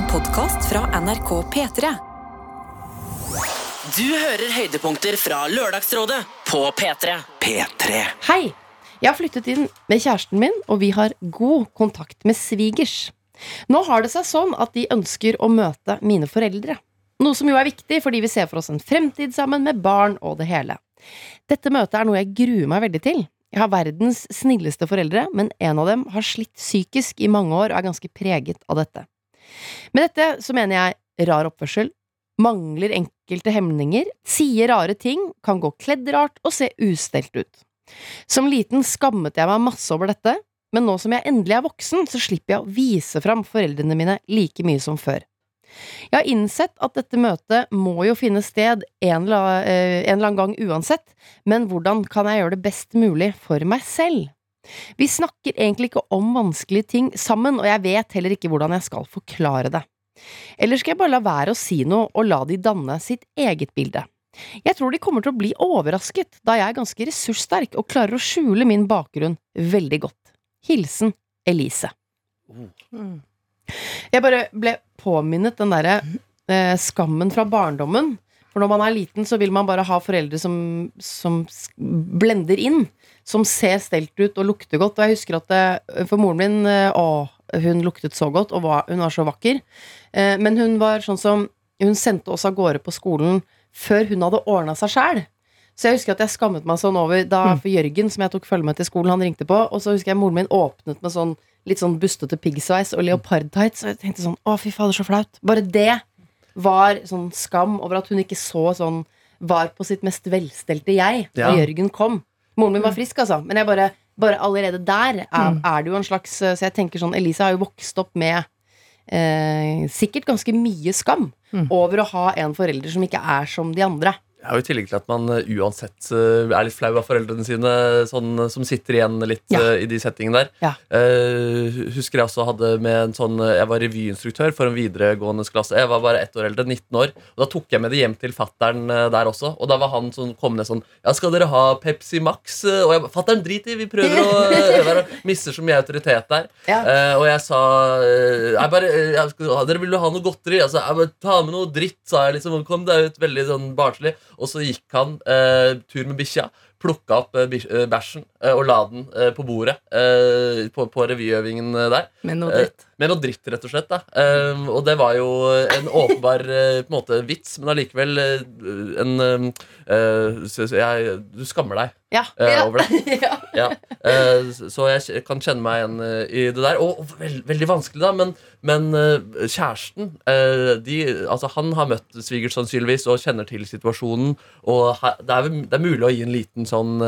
En podkast fra NRK P3. Du hører høydepunkter fra Lørdagsrådet på P3. P3. Hei! Jeg har flyttet inn med kjæresten min, og vi har god kontakt med svigers. Nå har det seg sånn at de ønsker å møte mine foreldre. Noe som jo er viktig, fordi vi ser for oss en fremtid sammen med barn og det hele. Dette møtet er noe jeg gruer meg veldig til. Jeg har verdens snilleste foreldre, men en av dem har slitt psykisk i mange år og er ganske preget av dette. Med dette så mener jeg rar oppførsel, mangler enkelte hemninger, sier rare ting, kan gå kledd rart og se ustelt ut. Som liten skammet jeg meg masse over dette, men nå som jeg endelig er voksen, så slipper jeg å vise fram foreldrene mine like mye som før. Jeg har innsett at dette møtet må jo finne sted en eller, eh, annen gang uansett, men hvordan kan jeg gjøre det best mulig for meg selv? Vi snakker egentlig ikke om vanskelige ting sammen, og jeg vet heller ikke hvordan jeg skal forklare det. Eller skal jeg bare la være å si noe og la de danne sitt eget bilde? Jeg tror de kommer til å bli overrasket, da jeg er ganske ressurssterk og klarer å skjule min bakgrunn veldig godt. Hilsen Elise. Jeg bare ble påminnet den derre eh, skammen fra barndommen. For når man er liten, så vil man bare ha foreldre som, som blender inn. Som ser stelt ut og lukter godt. Og jeg husker at det, for moren min eh, Å, hun luktet så godt, og var, hun var så vakker. Eh, men hun var sånn som Hun sendte oss av gårde på skolen før hun hadde ordna seg sjæl. Så jeg husker at jeg skammet meg sånn over da for Jørgen, som jeg tok følge med til skolen, han ringte på, og så husker jeg moren min åpnet med sånn litt sånn bustete piggsveis og leopardtights, og jeg tenkte sånn å, fy fader, så flaut. Bare det var sånn skam over at hun ikke så sånn var på sitt mest velstelte jeg da Ja. Jørgen kom. Moren min var frisk, altså, men jeg bare, bare allerede der er, er det jo en slags Så jeg tenker sånn, Elise har jo vokst opp med eh, sikkert ganske mye skam over å ha en forelder som ikke er som de andre. Ja, I tillegg til at man eh, uansett eh, er litt flau av foreldrene sine, sånn, eh, som sitter igjen litt Ja. uh, i de settingene der. Ja. Uh, husker jeg også hadde med en sånn Jeg var revyinstruktør for en videregående klasse. Jeg var bare ett år eldre, 19 år. Og Da tok jeg med det hjem til fattern der også. Og da var han som kom ned sånn Ja, skal dere ha Pepsi Max? Og jeg fatter'n, drit i, vi prøver å øve. Og mister så mye autoritet der. Ja. Uh, og jeg sa jeg bare, jeg Dere jo ha noe godteri? Altså, jeg bare, Ta med noe dritt, sa jeg. liksom Kom deg ut, veldig sånn barnslig. Og så gikk han eh, tur med bikkja. Plukka opp eh, eh, bæsjen og la den eh, på bordet eh, på, på revyøvingen eh, der. Med noe Eh, dritt. Med noe dritt, rett og slett. da Eh, Og det var jo en åpenbar eh, på en måte vits, men allikevel eh, en eh, eh, jeg, Du skammer deg Ja. eh, over det. ja. Ja, eh, så jeg kan kjenne meg igjen eh, i det der. Og veld, veldig vanskelig, da, men, men eh, kjæresten eh, de, altså Han har møtt svigers sannsynligvis og kjenner til situasjonen. Og det, er, det er mulig å gi en liten sånn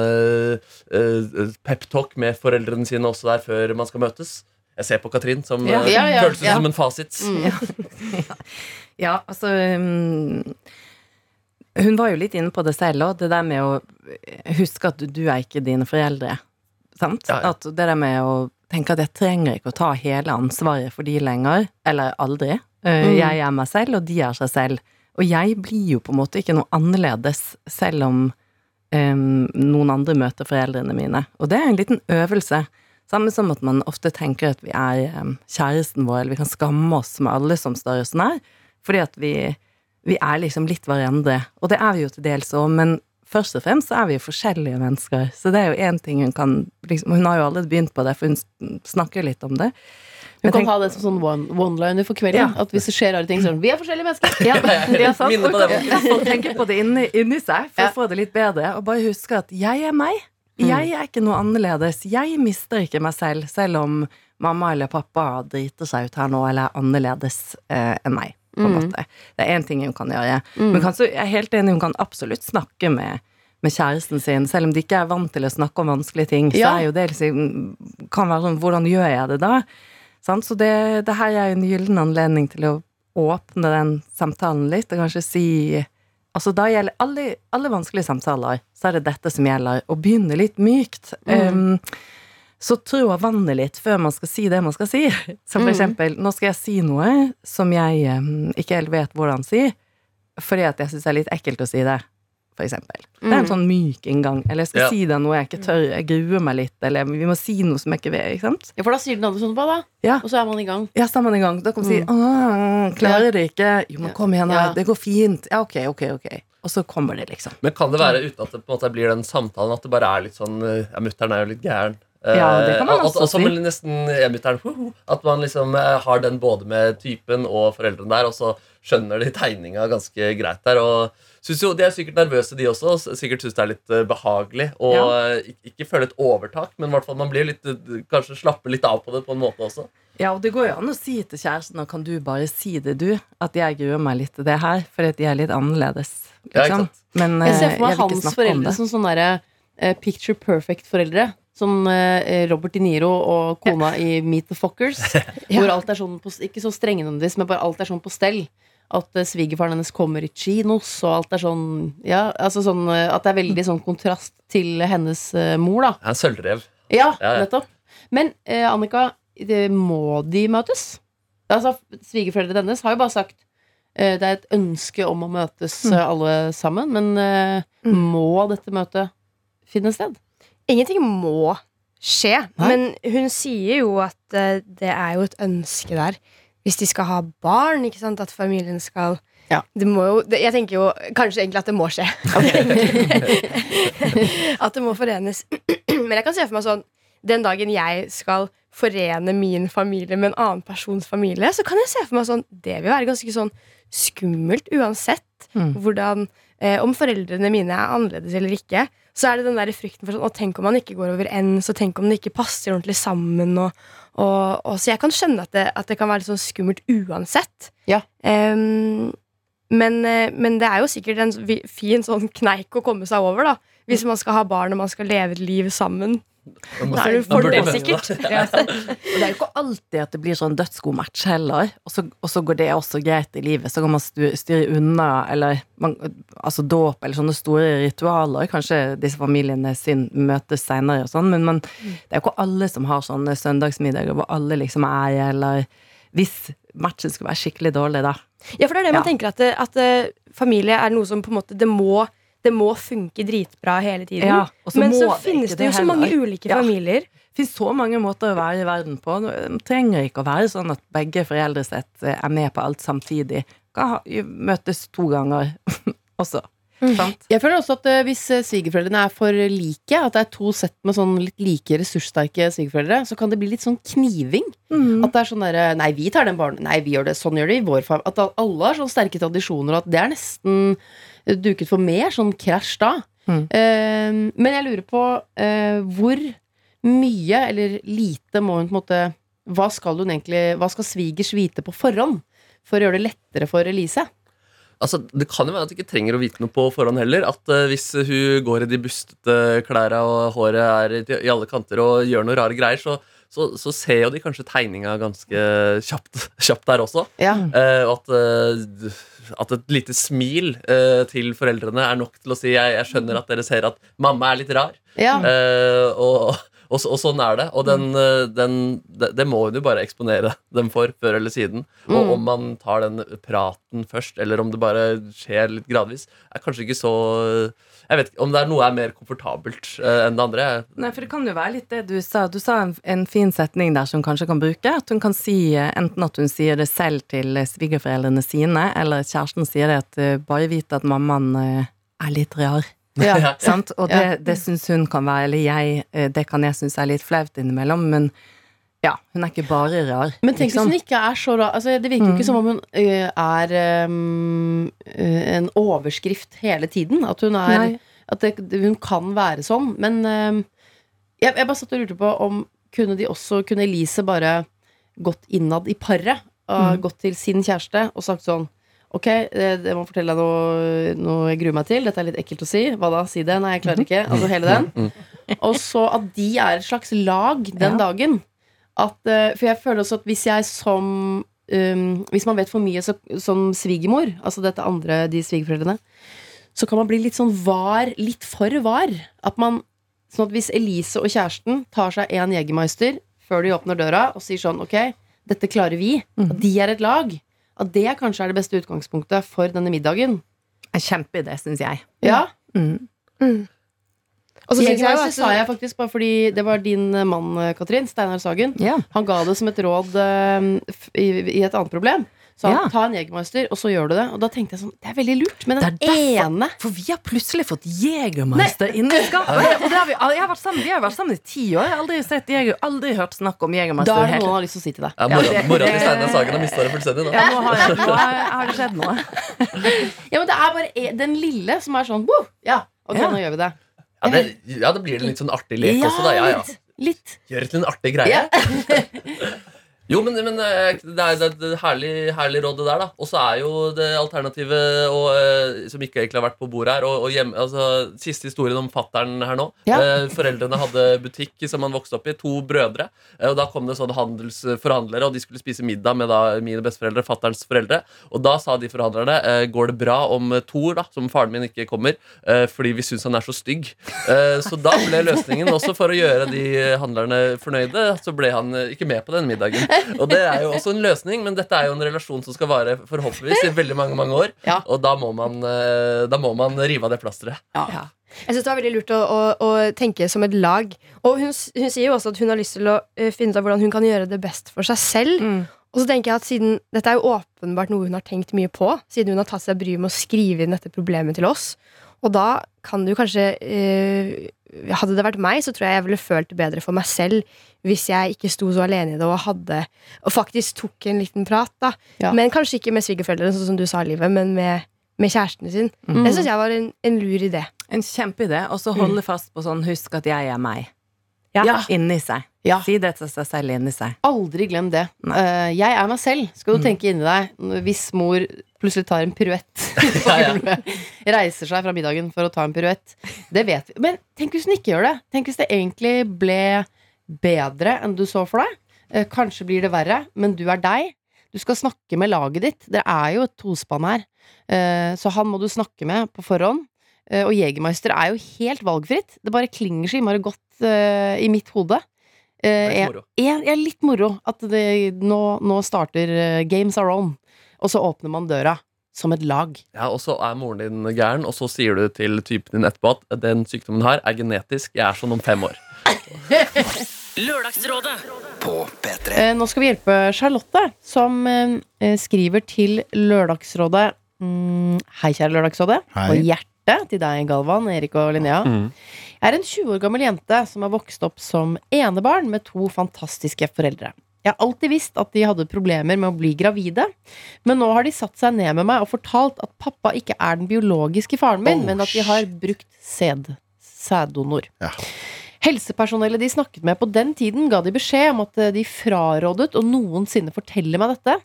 uh, peptalk med foreldrene sine også der før man skal møtes. Jeg ser på Katrin, som Ja. eh, Ja, ja, føles ja. som en fasit. Ja, altså um, Hun var jo litt inne på det selv òg, det der med å huske at du er ikke dine foreldre. Sant? Ja, ja. At det der med å tenke at jeg trenger ikke å ta hele ansvaret for de lenger, eller aldri. Mm. Jeg er meg selv, og de er seg selv. Og jeg blir jo på en måte ikke noe annerledes selv om um, noen andre møter foreldrene mine. Og det er en liten øvelse. Samme som at man ofte tenker at vi er um, kjæresten vår, eller vi kan skamme oss med alle som står oss nær. Fordi at vi, vi er liksom litt hverandre. Og det er vi jo til dels òg, men først og fremst så er vi jo forskjellige mennesker. Så det er jo én ting hun kan liksom, Hun har jo allerede begynt på det, for hun snakker litt om det. Hun kan tenk- ha det som sånn one- one-liner for kvelden. Ja. At hvis det skjer rare ting, så er det Vi er forskjellige mennesker. Ja, ja, sant? Minne på Og kan tenke på det inni, inni seg for Ja. å få det litt bedre. Og bare huske at jeg er meg. Jeg er ikke noe annerledes. Jeg mister ikke meg selv, selv om mamma eller pappa driter seg ut her nå, eller er annerledes eh, enn meg. På en måte. Det er én ting hun kan gjøre. Men kanskje, jeg er helt enig, hun kan absolutt snakke med med kjæresten sin, selv om de ikke er vant til å snakke om vanskelige ting, så Ja. er jo det liksom Kan være sånn Hvordan gjør jeg det da? Sant? Så det, det her er en gyllen anledning til å åpne den samtalen litt, og kanskje si Altså da gjelder alle, alle vanskelige samtaler, så er det dette som gjelder. Å begynne litt mykt. Um, så trå vannet litt før man skal si det man skal si. Som for eksempel, nå skal jeg si noe som jeg ikke helt vet hvordan si, fordi at jeg syns det er litt ekkelt å si det. for eksempel. Det er en sånn myk inngang. Eller jeg skal Ja. si deg noe jeg ikke tør, jeg gruer meg litt, eller vi må si noe som jeg ikke vet, ikke sant? Ja, for da sier den andre sånn på, da? Ja. Og så er man i gang. Ja, så er man i gang. Da kan man si mm. klarer det ikke. Jo, men kom igjen, da. Ja. Det går fint. Ja, ok, ok, ok. Og så kommer det, liksom. Men kan det være uten at det på en måte blir den samtalen at det bare er litt sånn Ja, mutter'n er jo litt gæren. Ja, det kan man Eh, også at, at, si. som nesten ho, ho, At man liksom eh, har den både med typen og foreldrene der, og så skjønner de tegninga ganske greit der. Og synes jo, De er sikkert nervøse, de også. og Sikkert syns det er litt eh, behagelig. Og Ja. eh, ikke føle et overtak, men i hvert fall man blir litt eh, kanskje slapper litt av på det på en måte også. Ja, og det går jo an å si til kjæresten og kan du bare si det, du? At jeg gruer meg litt til det her, fordi at de er litt annerledes. Liksom. Ja, Men Jeg ser eh, for meg vil ikke hans snakke om foreldre det. som sånne derre eh, picture perfect-foreldre. Sånn eh, Robert De Niro og kona i Meet the Fockers. Hvor alt er sånn på, Ikke så strenge nødvendigvis, men bare alt er sånn på stell. At eh, svigerfaren hennes kommer i chinos, og alt er sånn Ja, altså sånn eh, At det er veldig sånn kontrast til hennes eh, mor, da. En sølvrev. Ja, Ja, ja. nettopp. Men eh, Annika, det, må de møtes? Altså, Svigerforeldrene hennes har jo bare sagt eh, det er et ønske om å møtes Mm. eh, alle sammen, men eh, må dette møtet finne sted? Ingenting må skje, Nei. men hun sier jo at eh, det er jo et ønske der. Hvis de skal ha barn, ikke sant, at familien skal Ja. Det må jo, det, jeg tenker jo kanskje egentlig at det må skje. at det må forenes. Men jeg kan se for meg sånn Den dagen jeg skal forene min familie med en annen persons familie, så kan jeg se for meg sånn Det vil være ganske sånn skummelt uansett Mm. hvordan eh, Om foreldrene mine er annerledes eller ikke, så er det den der frykten for sånn Å, tenk om man ikke går over ends, og tenk om det ikke passer ordentlig sammen. Og, og, og, så jeg kan skjønne at det, at det kan være litt sånn skummelt uansett. Ja. Um, men, eh, men det er jo sikkert en fin sånn kneik å komme seg over, da. Hvis man skal ha barn og man skal leve et liv sammen. Er det Man burde fordel, møte sikkert. Ja, og det er jo ikke alltid at det blir sånn dødsgod match heller. Og så, og så går det også greit i livet. Så kan man styre, unna, eller man, altså dåp eller sånne store ritualer. Kanskje disse familiene sin møtes seinere og sånn, men man, det er jo ikke alle som har sånne søndagsmiddager hvor alle liksom er eller Hvis matchen skal være skikkelig dårlig, da. Ja, for det er det man Ja. tenker at, at eh, familie er noe som på en måte Det må, det må funke dritbra hele tiden. Ja, Men så finnes det jo så mange heller. ulike Ja. familier. Det finnes så mange måter å være i verden på. Det trenger ikke å være sånn at begge foreldresett er med på alt samtidig. Kan ha, møtes to ganger også. Sant? Jeg føler også at eh, hvis eh, svigerforeldrene er for like, at det er to sett med sånn litt like ressurssterke svigerforeldre, så kan det bli litt sånn kniving. Mm. At det er sånn derre Nei, vi tar den barnen. Nei, vi gjør det. Sånn gjør det i vår familie. At alle har sånne sterke tradisjoner, og at det er nesten duket for mer sånn krasj da. Mm. Eh, men jeg lurer på eh, hvor mye eller lite må hun på en måte Hva skal hun egentlig Hva skal svigers vite på forhånd for å gjøre det lettere for Elise? Altså, Det kan jo være at du ikke trenger å vite noe på forhånd heller. At uh, Hvis hun går i de bustete klærne og håret er i, i alle kanter og gjør noen rare greier, så, så, så ser jo de kanskje tegninga ganske kjapt, kjapt der også. Ja. Eh, og at, eh, at et lite smil eh, til foreldrene er nok til å si jeg, jeg skjønner at dere ser at mamma er litt rar. ja. Eh, og, og, og sånn er det. Og den, eh, den, det, det må hun jo bare eksponere dem for før eller siden. Og Mm. om man tar den praten først, eller om det bare skjer litt gradvis, er kanskje ikke så Jeg vet ikke om det er noe er mer komfortabelt uh, enn det andre. Nei, for det kan jo være litt det du sa. Du sa en, en fin setning der som hun kanskje kan bruke. At hun kan si eh, enten at hun sier det selv til eh, svigerforeldrene sine, eller at kjæresten sier det at bare vite at mammaen er litt rar. ja. Sant? Og det, Ja. det syns hun kan være, eller jeg, det kan jeg synes er litt flaut innimellom, men ja, hun er ikke bare rar. Men tenk hvis liksom. hun ikke er så rar altså, Det virker jo ikke Mm. som om hun uh, er um, uh, en overskrift hele tiden. At hun er Nei. At det, hun kan være sånn. Men uh, jeg, jeg bare satt og lurte på om kunne de også Kunne Elise bare gått innad i paret? Og Mm. gått til sin kjæreste og sagt sånn Ok, det, det må fortelle deg noe, noe jeg gruer meg til. Dette er litt ekkelt å si. Hva da? Si det. Nei, jeg klarer ikke. Altså hele den. Og så at de er et slags lag den Ja. dagen. At, eh, for jeg føler også at hvis jeg som um, Hvis man vet for mye så, som svigermor, altså dette andre, de svigerforeldrene, så kan man bli litt sånn var, litt for var. At man, sånn at hvis Elise og kjæresten tar seg en Jegermeister før de åpner døra og sier sånn Ok, dette klarer vi. At de er et lag. At det kanskje er det beste utgangspunktet for denne middagen. En kjempeidé, syns jeg. Ja, Mm. Og så jeg, jeg jeg, sa jeg faktisk bare fordi det var din eh, mann, eh, Katrin, Steinar Sagen. Ja. Han ga det som et råd uh, i, i et annet problem. Så han, Ja. ta en Jegermeister, og så gjør du det. Og da tenkte jeg sånn, det er veldig lurt. Men den derfor- ene For vi har plutselig fått Jegermeister inn i skapet. Har vi, har vært sammen, vi har vært sammen i ti år. Jeg har aldri, sett, Jäger, aldri hørt snakk om Da Jegermeister. er det noen har lyst til å si til deg. Ja, mora, Ja, til Steinar Sagen har mista det fullstendig nå. Ja, nå har, jeg, nå har, har det skjedd noe. Ja, men det er bare e- den lille som er sånn! Ja, ok, Ja. nå gjør vi det. Ja, det, ja, det blir det litt sånn artig lek Ja, også, da. Ja, ja. litt. litt. Gjør det til en artig greie. Jo, men, men eh, det er det er et herlig, herlig råd, det der. da Og så er jo det alternativet og, eh, som ikke egentlig har vært på bordet her og, og hjem, altså, Siste historien om fattern her nå. Ja. Eh, foreldrene hadde butikk som han vokste opp i. To brødre. Eh, og Da kom det sånne handelsforhandlere, og de skulle spise middag med da mine besteforeldre. Fatterns foreldre Og da sa de forhandlerne eh, går det bra om Thor, da som faren min, ikke kommer, fordi vi syns han er så stygg. Så da ble løsningen også for å gjøre de handlerne fornøyde, så ble han ikke med på den middagen. Og det er jo også en løsning, men dette er jo en relasjon som skal vare forhåpentligvis i veldig mange mange år. Ja. Og da må man, eh, da må man rive av det plasteret. Jeg synes det var veldig lurt å, å, å tenke som et lag. Og hun, hun sier jo også at hun har lyst til å eh, finne ut av hvordan hun kan gjøre det best for seg selv. Mm. Og så tenker jeg at siden Dette er jo åpenbart noe hun har tenkt mye på, siden hun har tatt seg bryet med å skrive inn dette problemet til oss. Og da kan du kanskje eh, Hadde det vært meg, så tror jeg jeg ville følt det bedre for meg selv hvis jeg ikke sto så alene i det og hadde Og faktisk tok en liten prat, da. Ja. Men kanskje ikke med svigerforeldrene, sånn som du sa, Livet, men med, med kjæresten sin. Mm. Det syns jeg var en, en lur idé. En kjempeidé. Og så holde fast på sånn 'husk at jeg er meg' Ja. Ja. inni seg. Ja. Si det til seg selv inni seg. Aldri glem det. Eh, jeg er meg selv, skal du Mm. tenke inni deg. Hvis mor plutselig tar en piruett reiser seg fra middagen for å ta en piruett. Det vet vi. Men tenk hvis hun ikke gjør det. Tenk hvis det egentlig ble bedre enn du så for deg. Uh, kanskje blir det verre, men du er deg. Du skal snakke med laget ditt. Det er jo et tospann her. Eh, så han må du snakke med på forhånd. Og Jegermeister er jo helt valgfritt. Det bare klinger så innmari godt eh, i mitt hode. Uh, er, er ja, litt moro at det, nå, nå starter uh, Games Are On, og så åpner man døra som et lag. Ja, Og så er moren din gæren, og så sier du til typen din etterpå at den sykdommen her er genetisk. Jeg er sånn om fem år. Lørdagsrådet På P3. Eh, nå skal vi hjelpe Charlotte, som eh, skriver til Lørdagsrådet. Mm, hei, kjære Lørdagsrådet. Hei. Og hjertet til deg, Galvan, Erik og Linnea. Jeg er en 20 år gammel jente som har vokst opp som enebarn med to fantastiske foreldre. Jeg har alltid visst at de hadde problemer med å bli gravide, men nå har de satt seg ned med meg og fortalt at pappa ikke er den biologiske faren min, Oh, men at de har brukt sæd. Sæddonor. Ja. Helsepersonellet de snakket med på den tiden, ga de beskjed om at eh, de frarådet å noensinne fortelle meg dette,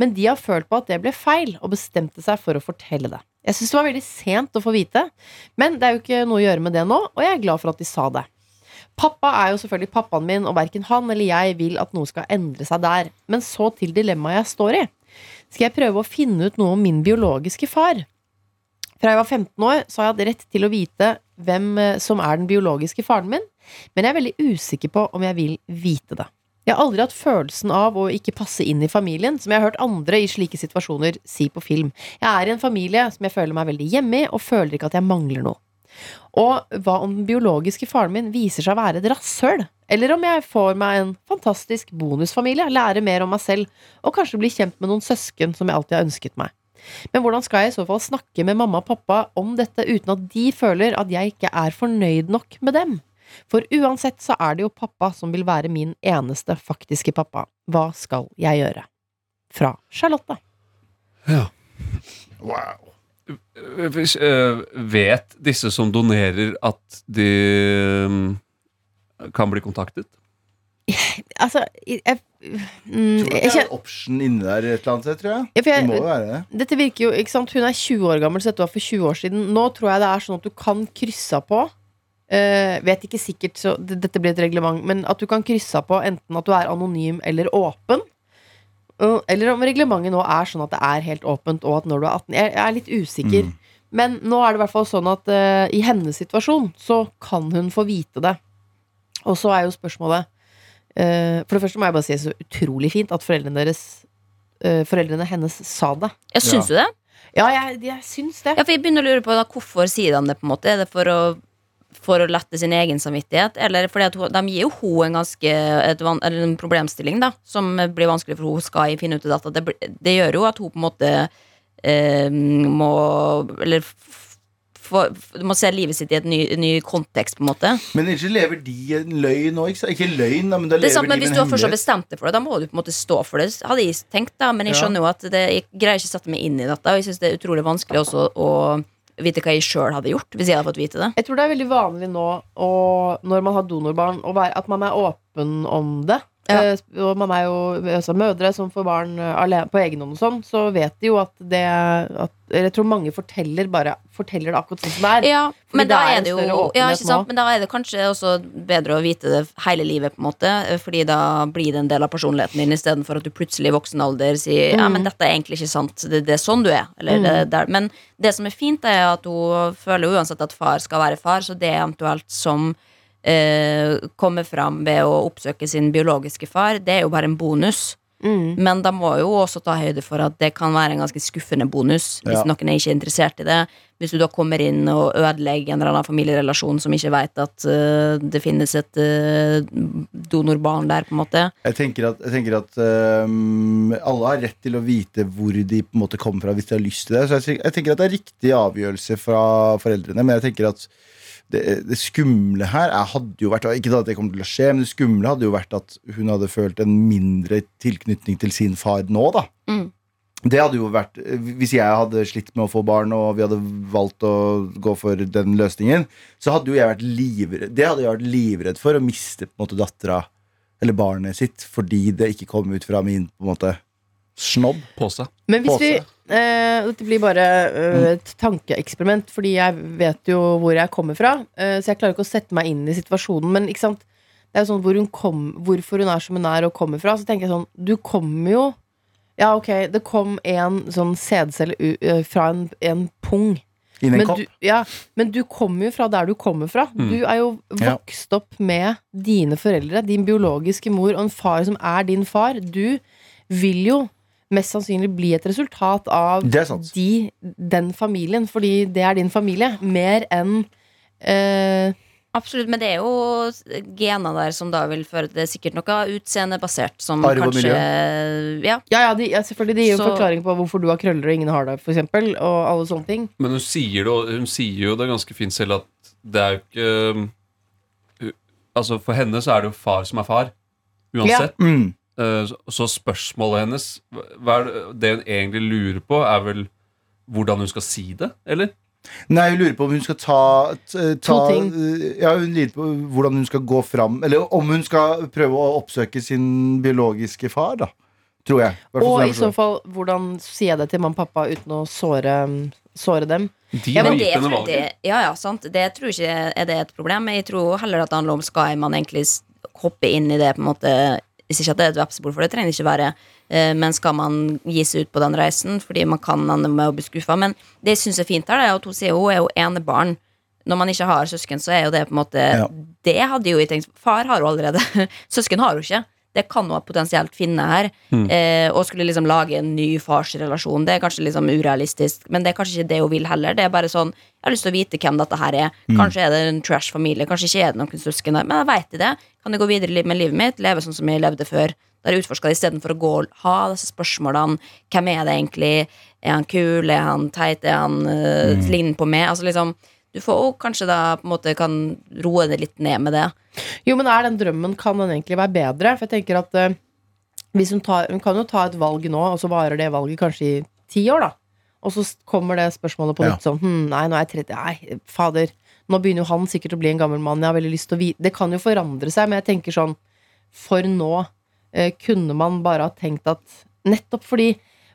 men de har følt på at det ble feil, og bestemte seg for å fortelle det. Jeg syns det var veldig sent å få vite, men det er jo ikke noe å gjøre med det nå, og jeg er glad for at de sa det. Pappa er jo selvfølgelig pappaen min, og verken han eller jeg vil at noe skal endre seg der. Men så til dilemmaet jeg står i. Skal jeg prøve å finne ut noe om min biologiske far? Fra jeg var 15 år, så har jeg hatt rett til å vite hvem eh, som er den biologiske faren min, men jeg er veldig usikker på om jeg vil vite det. Jeg har aldri hatt følelsen av å ikke passe inn i familien, som jeg har hørt andre i slike situasjoner si på film. Jeg er i en familie som jeg føler meg veldig hjemme i, og føler ikke at jeg mangler noe. Og hva om den biologiske faren min viser seg å være et rasshøl? Eller om jeg får meg en fantastisk bonusfamilie, lærer mer om meg selv, og kanskje blir kjent med noen søsken som jeg alltid har ønsket meg. Men hvordan skal jeg i så fall snakke med mamma og pappa om dette uten at de føler at jeg ikke er fornøyd nok med dem? For uansett så er det jo pappa som vil være min eneste faktiske pappa. Hva skal jeg gjøre? Fra Charlotte. Wow. Hvis, eh, Vet disse som donerer at de mm, kan bli kontaktet? Altså, jeg, jeg, mm, Tror du det er en option inni der et eller annet sted, tror jeg. Ja, for Det må jo være det. Dette virker jo, ikke sant Hun er 20 år gammel, så dette var for 20 år siden. Nå tror jeg det er sånn at du kan krysse av på. Eh, vet ikke sikkert, så dette blir et reglement, men at du kan krysse av på enten at du er anonym eller åpen. Uh, Eller om reglementet nå er sånn at det er helt åpent, og at når du er 18 Jeg, jeg er litt usikker. Mm. Men nå er det i hvert fall sånn at uh, i hennes situasjon så kan hun få vite det. Og så er jo spørsmålet eh, For det første må jeg bare si så utrolig fint at foreldrene deres Foreldrene hennes sa det. Jeg syns du det? Ja, jeg, jeg syns det. Ja, for jeg begynner å lure på da, Hvorfor sier de det? på en måte Er det for å, for å lette sin egen samvittighet? Eller fordi at de gir jo hun en ganske et, van- eller en problemstilling da Som blir vanskelig for hun skal finne ut av dette. Det, det gjør jo at hun på en måte eh, må Eller f- må se livet sitt i et ny, ny kontekst, på en måte. Men ikke lever de en løgn nå, ikke? Ikke løgn, men da Det er lever sant, men de Hvis du har først har bestemt deg for det, da må du på en måte stå for det. Hadde jeg tenkt da, Men jeg skjønner jo at det, jeg greier ikke å sette meg inn i dette. Og jeg synes det er utrolig vanskelig også å vite hva jeg sjøl hadde gjort hvis jeg hadde fått vite det. Jeg tror det er veldig vanlig nå å, når man har donorbarn, at man er åpen om det. Ja. Eh, og man er jo altså, mødre som får barn eh, alene, på egen hånd og sånn, så vet de jo at det at, Jeg tror mange forteller bare Forteller det akkurat sånn som det er. Ja, men da er er det jo ja, sant? Men da er det kanskje også bedre å vite det hele livet, på en måte. Fordi da blir det en del av personligheten din, istedenfor at du plutselig i voksen alder sier ja, Mm. men dette er egentlig ikke sant. Det, det er sånn du er. Eller, det, der. Men det som er fint, er at hun føler uansett at far skal være far, så det eventuelt som eh, kommer fram ved å oppsøke sin biologiske far, det er jo bare en bonus. Mm. Men da må jo også ta høyde for at det kan være en ganske skuffende bonus hvis Ja. noen er ikke interessert i det. Hvis du da kommer inn og ødelegger en eller annen familierelasjon som ikke vet at uh, det finnes et uh, donorbarn der, på en måte. Jeg tenker at, jeg tenker at øhm, alle har rett til å vite hvor de på en måte kommer fra hvis de har lyst til det. Så jeg, tenker- jeg tenker at det er riktig avgjørelse fra foreldrene, men jeg tenker at det, det skumle her er, hadde jo vært Ikke at det kommer til å skje, men det skumle hadde jo vært at hun hadde følt en mindre tilknytning til sin far nå, da. Mm. Det hadde jo vært Hvis jeg hadde slitt med å få barn, og vi hadde valgt å gå for den løsningen, så hadde jo jeg vært livredd Det hadde jeg vært livredd for, å miste på en måte dattera eller barnet sitt fordi det ikke kom ut fra min på en måte snobb. Påse. Men hvis vi eh, Dette blir bare eh, et tankeeksperiment, fordi jeg vet jo hvor jeg kommer fra. Eh, så jeg klarer ikke å sette meg inn i situasjonen. Men ikke sant? det er jo sånn hvor hun kom, hvorfor hun er som hun er og kommer fra. Så tenker jeg sånn Du kommer jo Ja, ok, det kom en sånn sædcelle eh, fra en, en pung. Inn en Men kopp. du, ja, men du kommer jo fra der du kommer fra. Mm. Du er jo Ja. vokst opp med dine foreldre, din biologiske mor og en far som er din far. Du vil jo mest sannsynlig bli et resultat av Det er sant. de, den familien, fordi det er din familie, mer enn eh, Absolutt, men det er jo gener der som da vil føre til Det er sikkert noe utseendebasert som Arv og kanskje Ja. Ja, ja, de, ja, selvfølgelig. Det gir jo Så- forklaring på hvorfor du har krøller og ingen har det, for eksempel, og alle sånne ting. Men hun sier, det, hun sier jo det ganske fint selv at det er jo ikke um, Altså For henne så er det jo far som er far. Uansett. Mm. Eh, så- Så spørsmålet hennes, hva er det, det hun egentlig lurer på, er vel hvordan hun skal si det, eller? Nei, hun lurer på om hun skal ta, ta To ting. eh, Ja, hun lurer på hvordan hun skal gå fram Eller om hun skal prøve å oppsøke sin biologiske far, da. Tror jeg. Og i så fall, hvordan sier jeg det til mamma og pappa uten å såre, såre dem? De Ja, men det, det, ja, ja, sant. Det tror jeg ikke er det et problem. Jeg tror heller at det handler om skal man egentlig hoppe inn i det på en måte Hvis ikke at det er et vepsebol, for det trenger det ikke være. Eh, Men skal man gi seg ut på den reisen fordi man kan ende med å bli skuffa. Men det jeg syns er fint her, er at hun sier hun er jo enebarn. Når man ikke har søsken, så er jo det på en måte Ja. Det hadde jo jeg tenkt. Far har hun allerede. Søsken har hun ikke. Det kan hun potensielt finne her. Eh, og skulle liksom lage en ny farsrelasjon. Det er kanskje liksom urealistisk, men det er kanskje ikke det hun vil heller. Det er bare sånn Jeg har lyst til å vite hvem dette her er. Kanskje er det en trash familie, kanskje ikke er det noen søsken der. Men jeg veit det. Kan jeg gå videre med livet mitt? Leve sånn som jeg levde før? Der jeg utforska det istedenfor å gå og ha disse spørsmålene. Hvem er det egentlig? Er han kul? Er han teit? Er han uh, ligner på meg? Altså liksom Du får jo kanskje da på en måte kan roe det litt ned med det. Jo, men er den drømmen Kan den egentlig være bedre? For jeg tenker at eh, hvis hun, tar, hun kan jo ta et valg nå, og så varer det valget kanskje i ti år, da. Og så kommer det spørsmålet på Ja. sånn hm, Nei, nå er jeg 30. Nei, fader. Nå begynner jo han sikkert å bli en gammel mann. Jeg har veldig lyst til å vite Det kan jo forandre seg, men jeg tenker sånn For nå eh, kunne man bare ha tenkt at Nettopp fordi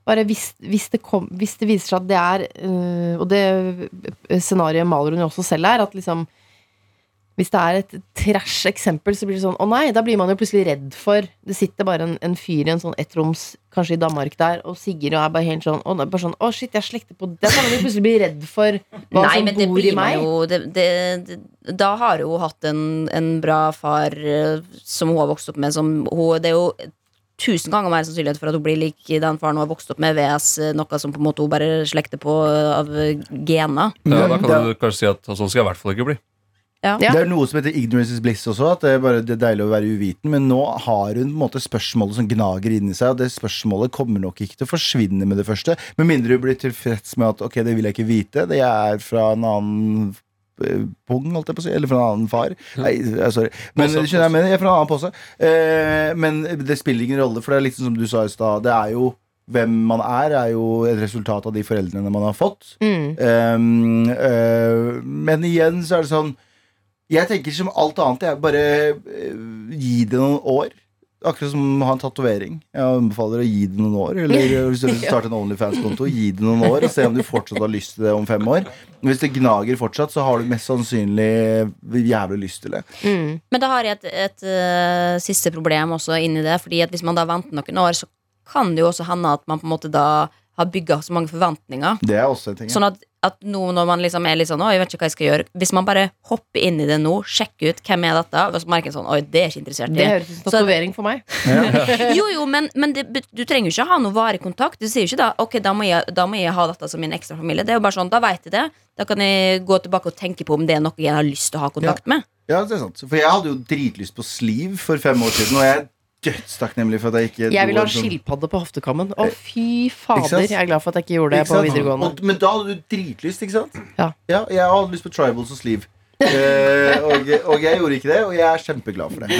bare hvis, hvis, det kom, hvis det viser seg at det er eh, Og det scenarioet maler hun jo også selv her, at liksom hvis det er et trash eksempel, så blir det sånn Å nei, da blir man jo plutselig redd for Det sitter bare en, en fyr i en sånn ettroms, kanskje i Danmark der, og sigger og er bare helt sånn Å, bare sånn, å shit, jeg slekter på kan man jo plutselig bli redd for hva Nei, som men det bor i meg. jo det, det, det, Da har hun hatt en, en bra far eh, som hun har vokst opp med. Som hun, det er jo tusen ganger mer sannsynlighet for at hun blir lik den faren hun har vokst opp med, VS eh, noe som på en måte hun bare slekter på eh, av gener. Ja, da kan du kanskje si at sånn skal jeg i hvert fall ikke bli. Ja. Det er noe som heter ignorance is bliss også. At det er bare det er deilig å være uviten. Men nå har hun på en måte spørsmålet som gnager inni seg, og det spørsmålet kommer nok ikke til å forsvinne med det første. Med mindre hun blir tilfreds med at ok, det vil jeg ikke vite, det er fra en annen eh, pung, holdt jeg på å si. Eller fra en annen far. Nei, eh, sorry. Men jeg mener, jeg er fra en annen pose. Eh, men det spiller ingen rolle, for det er litt som du sa i stad. Det er jo hvem man er, er jo et resultat av de foreldrene man har fått. Mm. Um, uh, men igjen så er det sånn Jeg tenker som alt annet. Jeg bare uh, Gi det noen år. Akkurat som å ha en tatovering. Jeg anbefaler å gi det noen år. Eller hvis du vil starte en Onlyfans-konto, gi det noen år og se om du fortsatt har lyst til det om fem år. Hvis det gnager fortsatt, så har du mest sannsynlig jævlig lyst til det. Mm. Men da har jeg et, et uh, siste problem også inni det. Fordi at hvis man da venter noen år, så kan det jo også hende at man på en måte da har bygga så mange forventninger. Det er også en ting. ja. Sånn at, at nå når man liksom er litt sånn Oi, jeg vet ikke hva jeg skal gjøre. Hvis man bare hopper inn i det nå, sjekker ut hvem er dette, og så merker jeg sånn Oi, det er ikke interessert Det i. høres ut som tatovering for meg. Jo, jo, men, men det, du trenger jo ikke ha noe varig kontakt. Du sier jo ikke da Ok, da må, jeg, da må jeg ha dette som min ekstra familie. Det er jo bare sånn, Da vet jeg det. Da kan jeg gå tilbake og tenke på om det er noe jeg har lyst til å ha kontakt med. Ja, det er sant. For jeg hadde jo dritlyst på sliv for fem år siden, og jeg dødstakknemlig for at jeg ikke Jeg vil ha skilpadde på hoftekammen. Å, fy fader. Jeg er glad for at jeg ikke gjorde det Ikke på videregående. Og, men da hadde du dritlyst, ikke sant? Ja. jeg hadde lyst på tribals og sleeve. Eh, og, og jeg gjorde ikke det, og jeg er kjempeglad for det.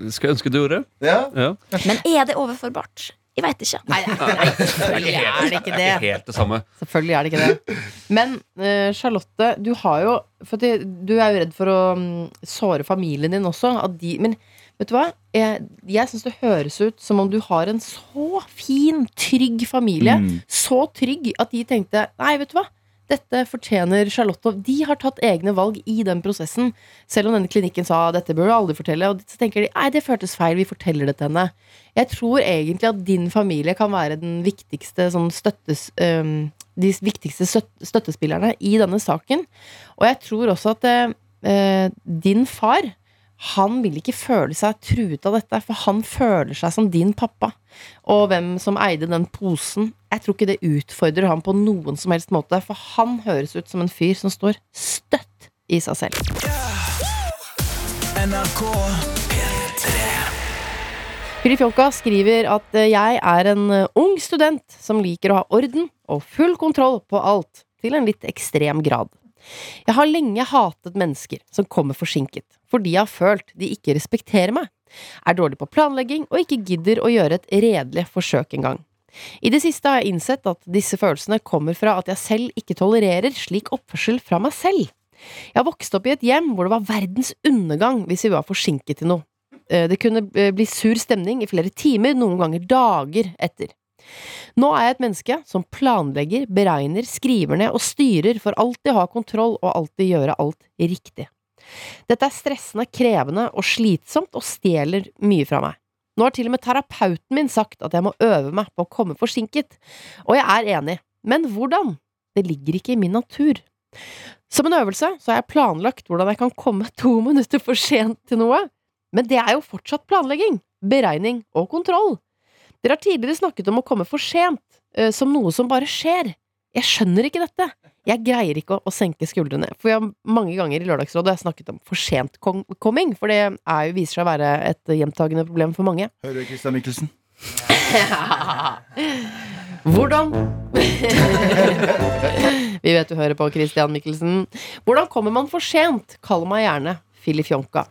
Det skal jeg ønske du gjorde. Ja. Ja. Men er det overforbart? Jeg veit ikke. Nei, nei, selvfølgelig er det ikke Det det. er ikke helt det samme. Selvfølgelig er det ikke det. Men uh, Charlotte, du har jo For du er jo redd for å mm, såre familien din også. At de, men vet du hva? Jeg, jeg syns det høres ut som om du har en så fin, trygg familie. Mm. Så trygg at de tenkte Nei, vet du hva? Dette fortjener Charlotte. De har tatt egne valg i den prosessen. Selv om denne klinikken sa dette bør du aldri fortelle. Og så tenker de nei, det føltes feil, vi forteller det til henne. Jeg tror egentlig at din familie kan være den viktigste sånn støttes, Um, de viktigste støttespillerne i denne saken. Og jeg tror også at eh, din far han vil ikke føle seg truet av dette, for han føler seg som din pappa. Og hvem som eide den posen. Jeg tror ikke det utfordrer ham på noen som helst måte, for han høres ut som en fyr som står støtt i seg selv. Filifjonka skriver at eh, jeg er en eh, ung student som liker å ha orden og full kontroll på alt, til en litt ekstrem grad. Jeg har lenge hatet mennesker som kommer forsinket, fordi jeg har følt de ikke respekterer meg, er dårlig på planlegging og ikke gidder å gjøre et redelig forsøk engang. I det siste har jeg innsett at disse følelsene kommer fra at jeg selv ikke tolererer slik oppførsel fra meg selv. Jeg har vokst opp i et hjem hvor det var verdens undergang hvis vi var forsinket til noe. Eh, Det kunne eh, bli sur stemning i flere timer, noen ganger dager etter. Nå er jeg et menneske som planlegger, beregner, skriver ned og styrer for alltid å ha kontroll og alltid gjøre alt riktig. Dette er stressende, krevende og slitsomt og stjeler mye fra meg. Nå har til og med terapeuten min sagt at jeg må øve meg på å komme forsinket, og jeg er enig, men hvordan? Det ligger ikke i min natur. Som en øvelse så har jeg planlagt hvordan jeg kan komme to minutter for sent til noe, men det er jo fortsatt planlegging, beregning og kontroll. Dere har tidligere snakket om å komme for sent, eh, som noe som bare skjer. Jeg skjønner ikke dette. Jeg greier ikke å, å senke skuldrene. For vi har mange ganger i Lørdagsrådet snakket om for sent coming, for det er jo, viser seg å være et gjentagende problem for mange. Hører du, Christian Michelsen? Hvordan Vi vet du hører på Christian Michelsen. Hvordan kommer man for sent? Kall meg gjerne Filifjonka.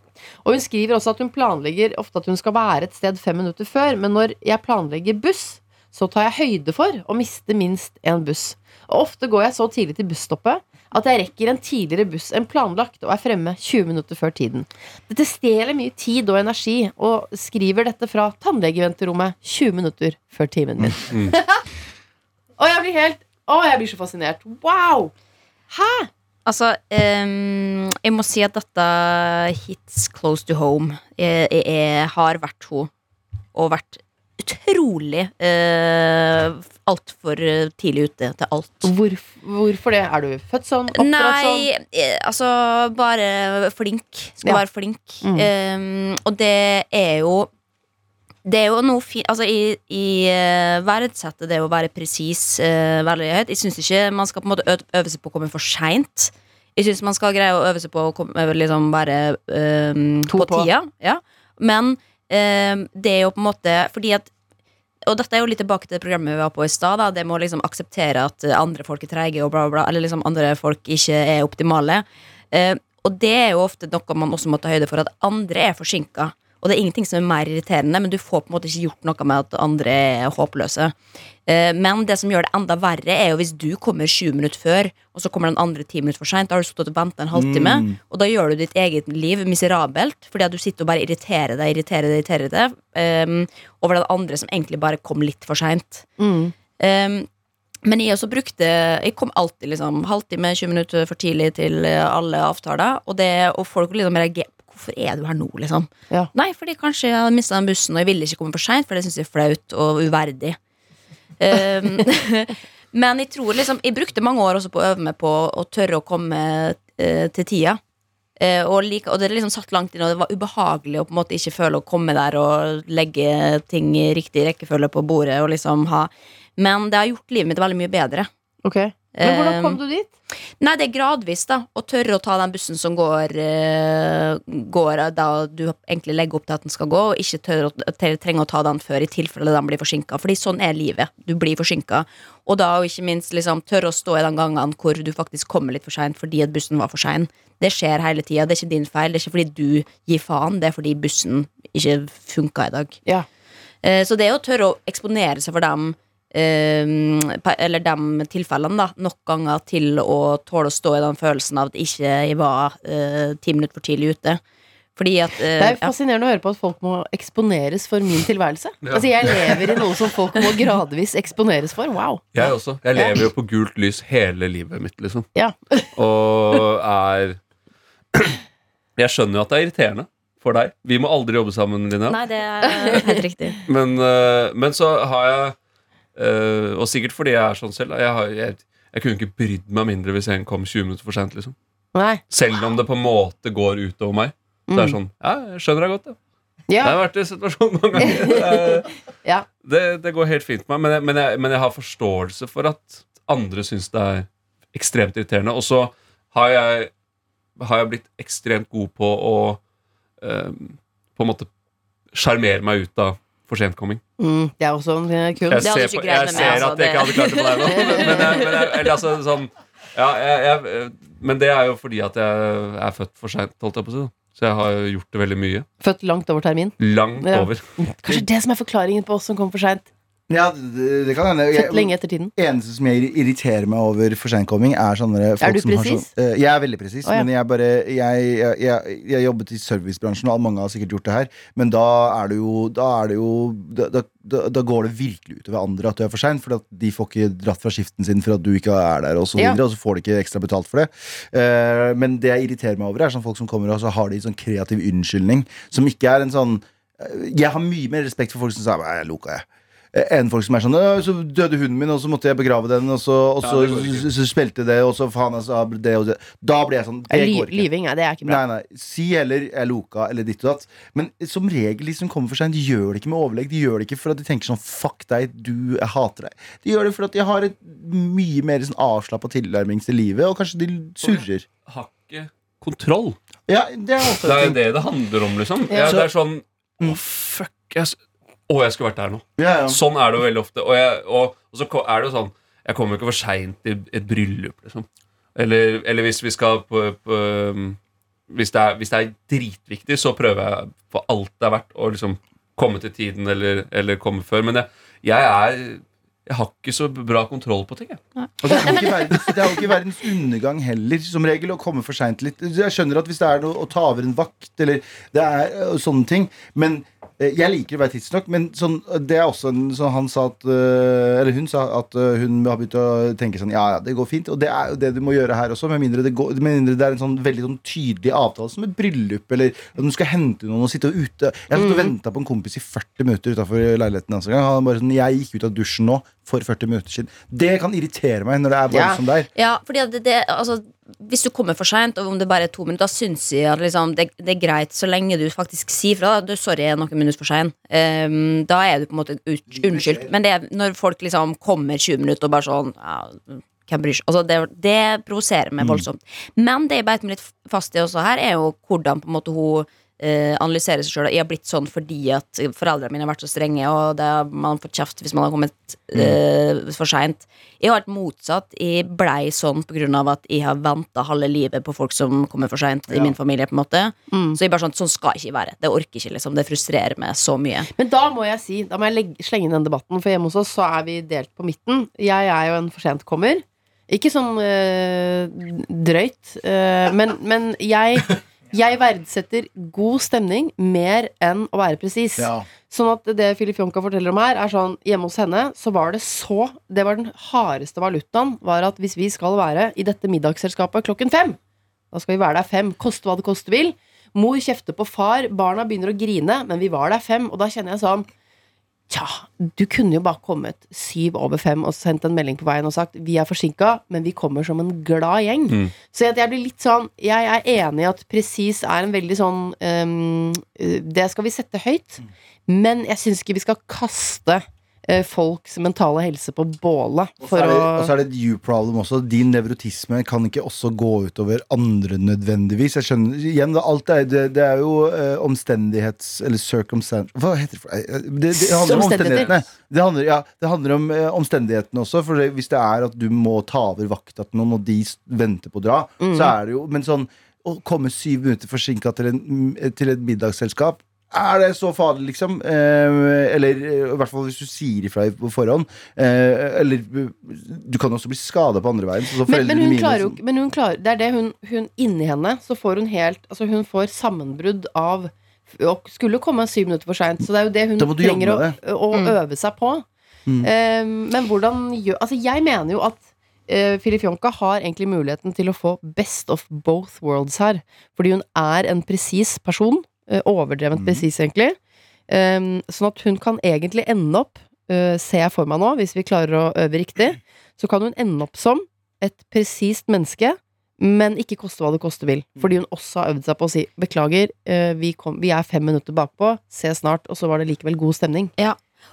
Og hun skriver også at hun planlegger ofte at hun skal være et sted fem minutter før, men når jeg planlegger buss, så tar jeg høyde for å miste minst en buss. Og ofte går jeg så tidlig til busstoppet at jeg rekker en tidligere buss enn planlagt og er fremme 20 minutter før tiden. Dette stjeler mye tid og energi, og skriver dette fra tannlegeventerommet 20 minutter før timen min. og jeg blir helt Å, jeg blir så fascinert. Wow! Hæ? Altså, um, jeg må si at dette hits close to home. Jeg, jeg, jeg har vært hun, og vært utrolig uh, altfor tidlig ute til alt. Hvor, hvorfor det? Er du født sånn? Oppdratt sånn? Eh, altså bare flink. Skal Ja. være flink. Mm. Um, og det er jo det er jo noe fint Altså, I, i uh, verdsettet det å være presis uh, veldig høyt. Jeg syns ikke man skal på en måte øve seg på å komme for seint. Jeg syns man skal greie å øve seg på å komme, liksom være eh, To på, på. tida. Ja. Men eh, det er jo på en måte fordi at og dette er jo litt tilbake til det programmet vi var på i stad. Det med å liksom akseptere at eh, andre folk er treige, og bla, bla, eller liksom andre folk ikke er optimale. Eh, og det er jo ofte noe man også må ta høyde for, at andre er forsinka. Og det er ingenting som er mer irriterende, men du får på en måte ikke gjort noe med at andre er håpløse. Eh, men det som gjør det enda verre, er jo hvis du kommer 20 minutter før, og så kommer den andre 10 minutter for seint. Da har du stått og venta en halvtime, Mm. og da gjør du ditt eget liv miserabelt. Fordi at du sitter og bare irriterer deg, irriterer deg, irriterer deg um, over den andre som egentlig bare kom litt for seint. Mm. Um, men jeg også brukte Jeg kom alltid liksom halvtime, 20 minutter for tidlig til alle avtaler. Og, det, og folk liksom reagerer Hvorfor er du her nå, liksom? Ja. Nei, fordi kanskje jeg hadde mista den bussen, og jeg ville ikke komme for seint, for det syns jeg er flaut og uverdig. Um, men jeg tror liksom Jeg brukte mange år også på å øve meg på å tørre å komme uh, til tida. Uh, og, like, og det liksom satt langt inn, og det var ubehagelig å på en måte ikke føle å komme der og legge ting i riktig rekkefølge på bordet. Og liksom ha Men det har gjort livet mitt veldig mye bedre. Ok. Men hvordan kom Eh, du dit? Nei, det er gradvis, da. Å tørre å ta den bussen som går, eh, går da du egentlig legger opp til at den skal gå, og ikke tørre å, tre- å ta den før i tilfelle den blir forsinka. Fordi sånn er livet. Du blir forsinka. Og da og ikke minst liksom, tørre å stå i de gangene hvor du faktisk kommer litt for seint fordi at bussen var for sein. Det skjer hele tida. Det er ikke din feil. Det er ikke fordi du gir faen, det er fordi bussen ikke funka i dag. Ja. Eh, Så det å tørre å eksponere seg for dem Eller de tilfellene da nok ganger til å tåle å stå i den følelsen av at ikke jeg var eh, ti minutter for tidlig ute. Fordi at uh, Det er ja. fascinerende å høre på at folk må eksponeres for min tilværelse. Ja. Altså Jeg lever i noe som folk må gradvis eksponeres for. Wow. Jeg også. Jeg lever jo på gult lys hele livet mitt, liksom. Ja. Og er Jeg skjønner jo at det er irriterende for deg. Vi må aldri jobbe sammen, Linnea. Nei, det er helt riktig. Men, uh, men så har jeg øh, Og sikkert fordi jeg er sånn selv. Jeg, har, jeg, jeg kunne ikke brydd meg mindre hvis en kom 20 minutter for sent. Liksom. Selv om det på en måte går utover meg. Så det er Mm. sånn Ja, jeg skjønner deg godt. Ja. Jeg har vært i situasjonen mange ganger. Er- Ja. det, det går helt fint med meg. Men jeg, men, jeg, men jeg har forståelse for at andre syns det er ekstremt irriterende. Og så har jeg, har jeg blitt ekstremt god på å um, på en måte sjarmere meg ut av for sentkomming. Mm, det er også en eh, kunst. Jeg ser, på, jeg ser altså, at jeg ikke hadde klart det på deg nå. Men, men, jeg, men jeg, eller altså sånn ja, jeg, jeg, Men det er jo fordi at jeg er født for seint, holdt jeg på å si. Så jeg har gjort det veldig mye. Født langt over termin. Langt Ja. over. Kanskje det som er forklaringen på oss som kommer for seint. Ja, det, det kan hende. Jeg, Sett lenge etter tiden. eneste som jeg irriterer meg over for seinkomming, er sånne folk du som har sånn uh, Jeg er veldig presis, oh, ja. men jeg bare jeg, jeg, jeg, jobbet i servicebransjen, og mange har sikkert gjort det her, men da er det jo Da, er det jo, da, da, da, går det virkelig utover andre at du er for sein, for de får ikke dratt fra skiften sin for at du ikke er der, og så Ja. videre, og så får de ikke ekstra betalt for det. Uh, men det jeg irriterer meg over, er sånn folk som kommer og så har de sånn kreativ unnskyldning, som ikke er en sånn eh, Jeg har mye mer respekt for folk som sier «Nei, jeg loka, jeg enn folk som er sånn Så døde hunden min, og så måtte jeg begrave den, og så, og Ja, så, det så, så spilte det, og så faen sa det og det. Da blir jeg sånn Det går ikke. Lyving, nei, det er ikke bra. Nei, nei. Si heller 'jeg loka' eller ditt og datt. Men som regel, de som kommer for seint, de gjør det ikke med overlegg. De gjør det ikke for at de tenker sånn 'fuck deg, du jeg hater deg'. De gjør det for at de har et mye mer sånn avslappa tilnærming til livet, og kanskje de surrer. Har ikke kontroll. Ja, det er også Det er det det handler om, liksom. Ja. Ja, det er sånn Å, Mm. fuck. Jeg, å, jeg skulle vært der nå. Ja, ja. Sånn er det jo veldig ofte. Og, jeg, og, og så er det jo sånn Jeg kommer ikke for seint i et bryllup, liksom. Eller, eller hvis vi skal på, på um, hvis, det er, hvis det er dritviktig, så prøver jeg for alt det er verdt å liksom komme til tiden eller, eller komme før. Men jeg, jeg er Jeg har ikke så bra kontroll på ting. Jeg. Og det er, jo ikke verdens, det er jo ikke verdens undergang heller, som regel, å komme for seint litt. Jeg skjønner at hvis det er noe å ta over en vakt, eller det er sånne ting Men jeg liker å være tidsnok, men sånn, det er også en sånn han sa at øh, Eller hun sa at hun har begynt å tenke sånn Ja, ja, det går fint. Og det er jo det du må gjøre her også, med mindre det, går, med mindre det er en sånn veldig sånn tydelig avtale, som et bryllup, eller at du skal hente noen og sitte ute. Jeg stått og venta på en kompis i 40 minutter utafor leiligheten hans en gang. Han bare sånn Jeg gikk ut av dusjen nå for 40 minutter siden. Det kan irritere meg når det er bare Ja. som det er. Ja, fordi det, det, altså, hvis du kommer for seint, og om det bare er to minutter, da syns jeg at liksom, det, det er greit så lenge du faktisk sier fra. Du, sorry, jeg er noen minutter for sein. Um, da er du på en måte ut, unnskyldt. Men det er når folk liksom kommer 20 minutter og bare sånn ja, hvem bryr seg? Altså, det, det provoserer meg voldsomt. Men det jeg beit meg litt fast i også her, er jo hvordan på en måte hun eh, analyserer seg sjøl. Jeg har blitt sånn fordi at foreldrene mine har vært så strenge, og har man fått kjeft hvis man har kommet eh, for seint. Jeg har vært motsatt. Jeg blei sånn av at jeg har venta halve livet på folk som kommer for seint i min familie. på en måte Mm. Så jeg bare sånn, sånn skal jeg ikke være. Det orker ikke. liksom Det frustrerer meg så mye. Men da må jeg si, da må jeg legge, slenge inn den debatten, for hjemme hos oss så er vi delt på midten. Jeg er jo en for sent kommer. Ikke sånn øh, drøyt, øh, men, men jeg, jeg verdsetter god stemning mer enn å være presis. Ja. Sånn at det Filifjonka forteller om her, er sånn hjemme hos henne, så var det så Det var den hardeste valutaen, var at hvis vi skal være i dette middagsselskapet klokken fem, da skal vi være der fem, koste hva det koste vil. Mor kjefter på far, barna begynner å grine, men vi var der fem, og da kjenner jeg sånn Tja, du kunne jo bare kommet syv over fem og sendt en melding på veien og sagt vi er forsinka, men vi kommer som en glad gjeng. Mm. Så jeg, jeg blir litt sånn Jeg er enig i at presis er en veldig sånn eh, Det skal vi sette høyt, men jeg syns ikke vi skal kaste folks mentale helse på bålet Og så er, er det et you-problem også. Din nevrotisme kan ikke også gå utover andre nødvendigvis. Jeg skjønner, igjen, alt er, det, det er jo eh, omstendighets... Eller circumstance Hva heter det? eh, Det, det handler om omstendighetene. Det handler, ja, det handler om eh, omstendighetene også. For hvis det er at du må ta over vakta til noen, og de venter på å dra, Mm. så er det jo Men sånn å komme syv minutter forsinka til, en- til et middagsselskap er det så farlig, liksom? Eh, eller eh, i hvert fall hvis du sier ifra på forhånd. Eh, eller eh, Du kan også bli skada på andre veien. Så men, men hun mine klarer jo ikke Men hun klarer Det er det hun, hun inni henne Så får hun helt Altså hun får sammenbrudd av og skulle komme syv minutter for seint. Så det er jo det hun trenger å, å mm. øve seg på. Mm. Eh, men hvordan gjør Altså jeg mener jo at uh, Filifjonka har egentlig muligheten til å få best of both worlds her. Fordi hun er en presis person. Eh, overdrevent Mm. presis, egentlig. Um, sånn at hun kan egentlig ende opp, uh, ser jeg for meg nå, hvis vi klarer å øve riktig, så kan hun ende opp som et presist menneske, men ikke koste hva det koste vil. Fordi hun også har øvd seg på å si 'beklager, uh, vi, kom, vi er fem minutter bakpå, se snart', og så var det likevel god stemning.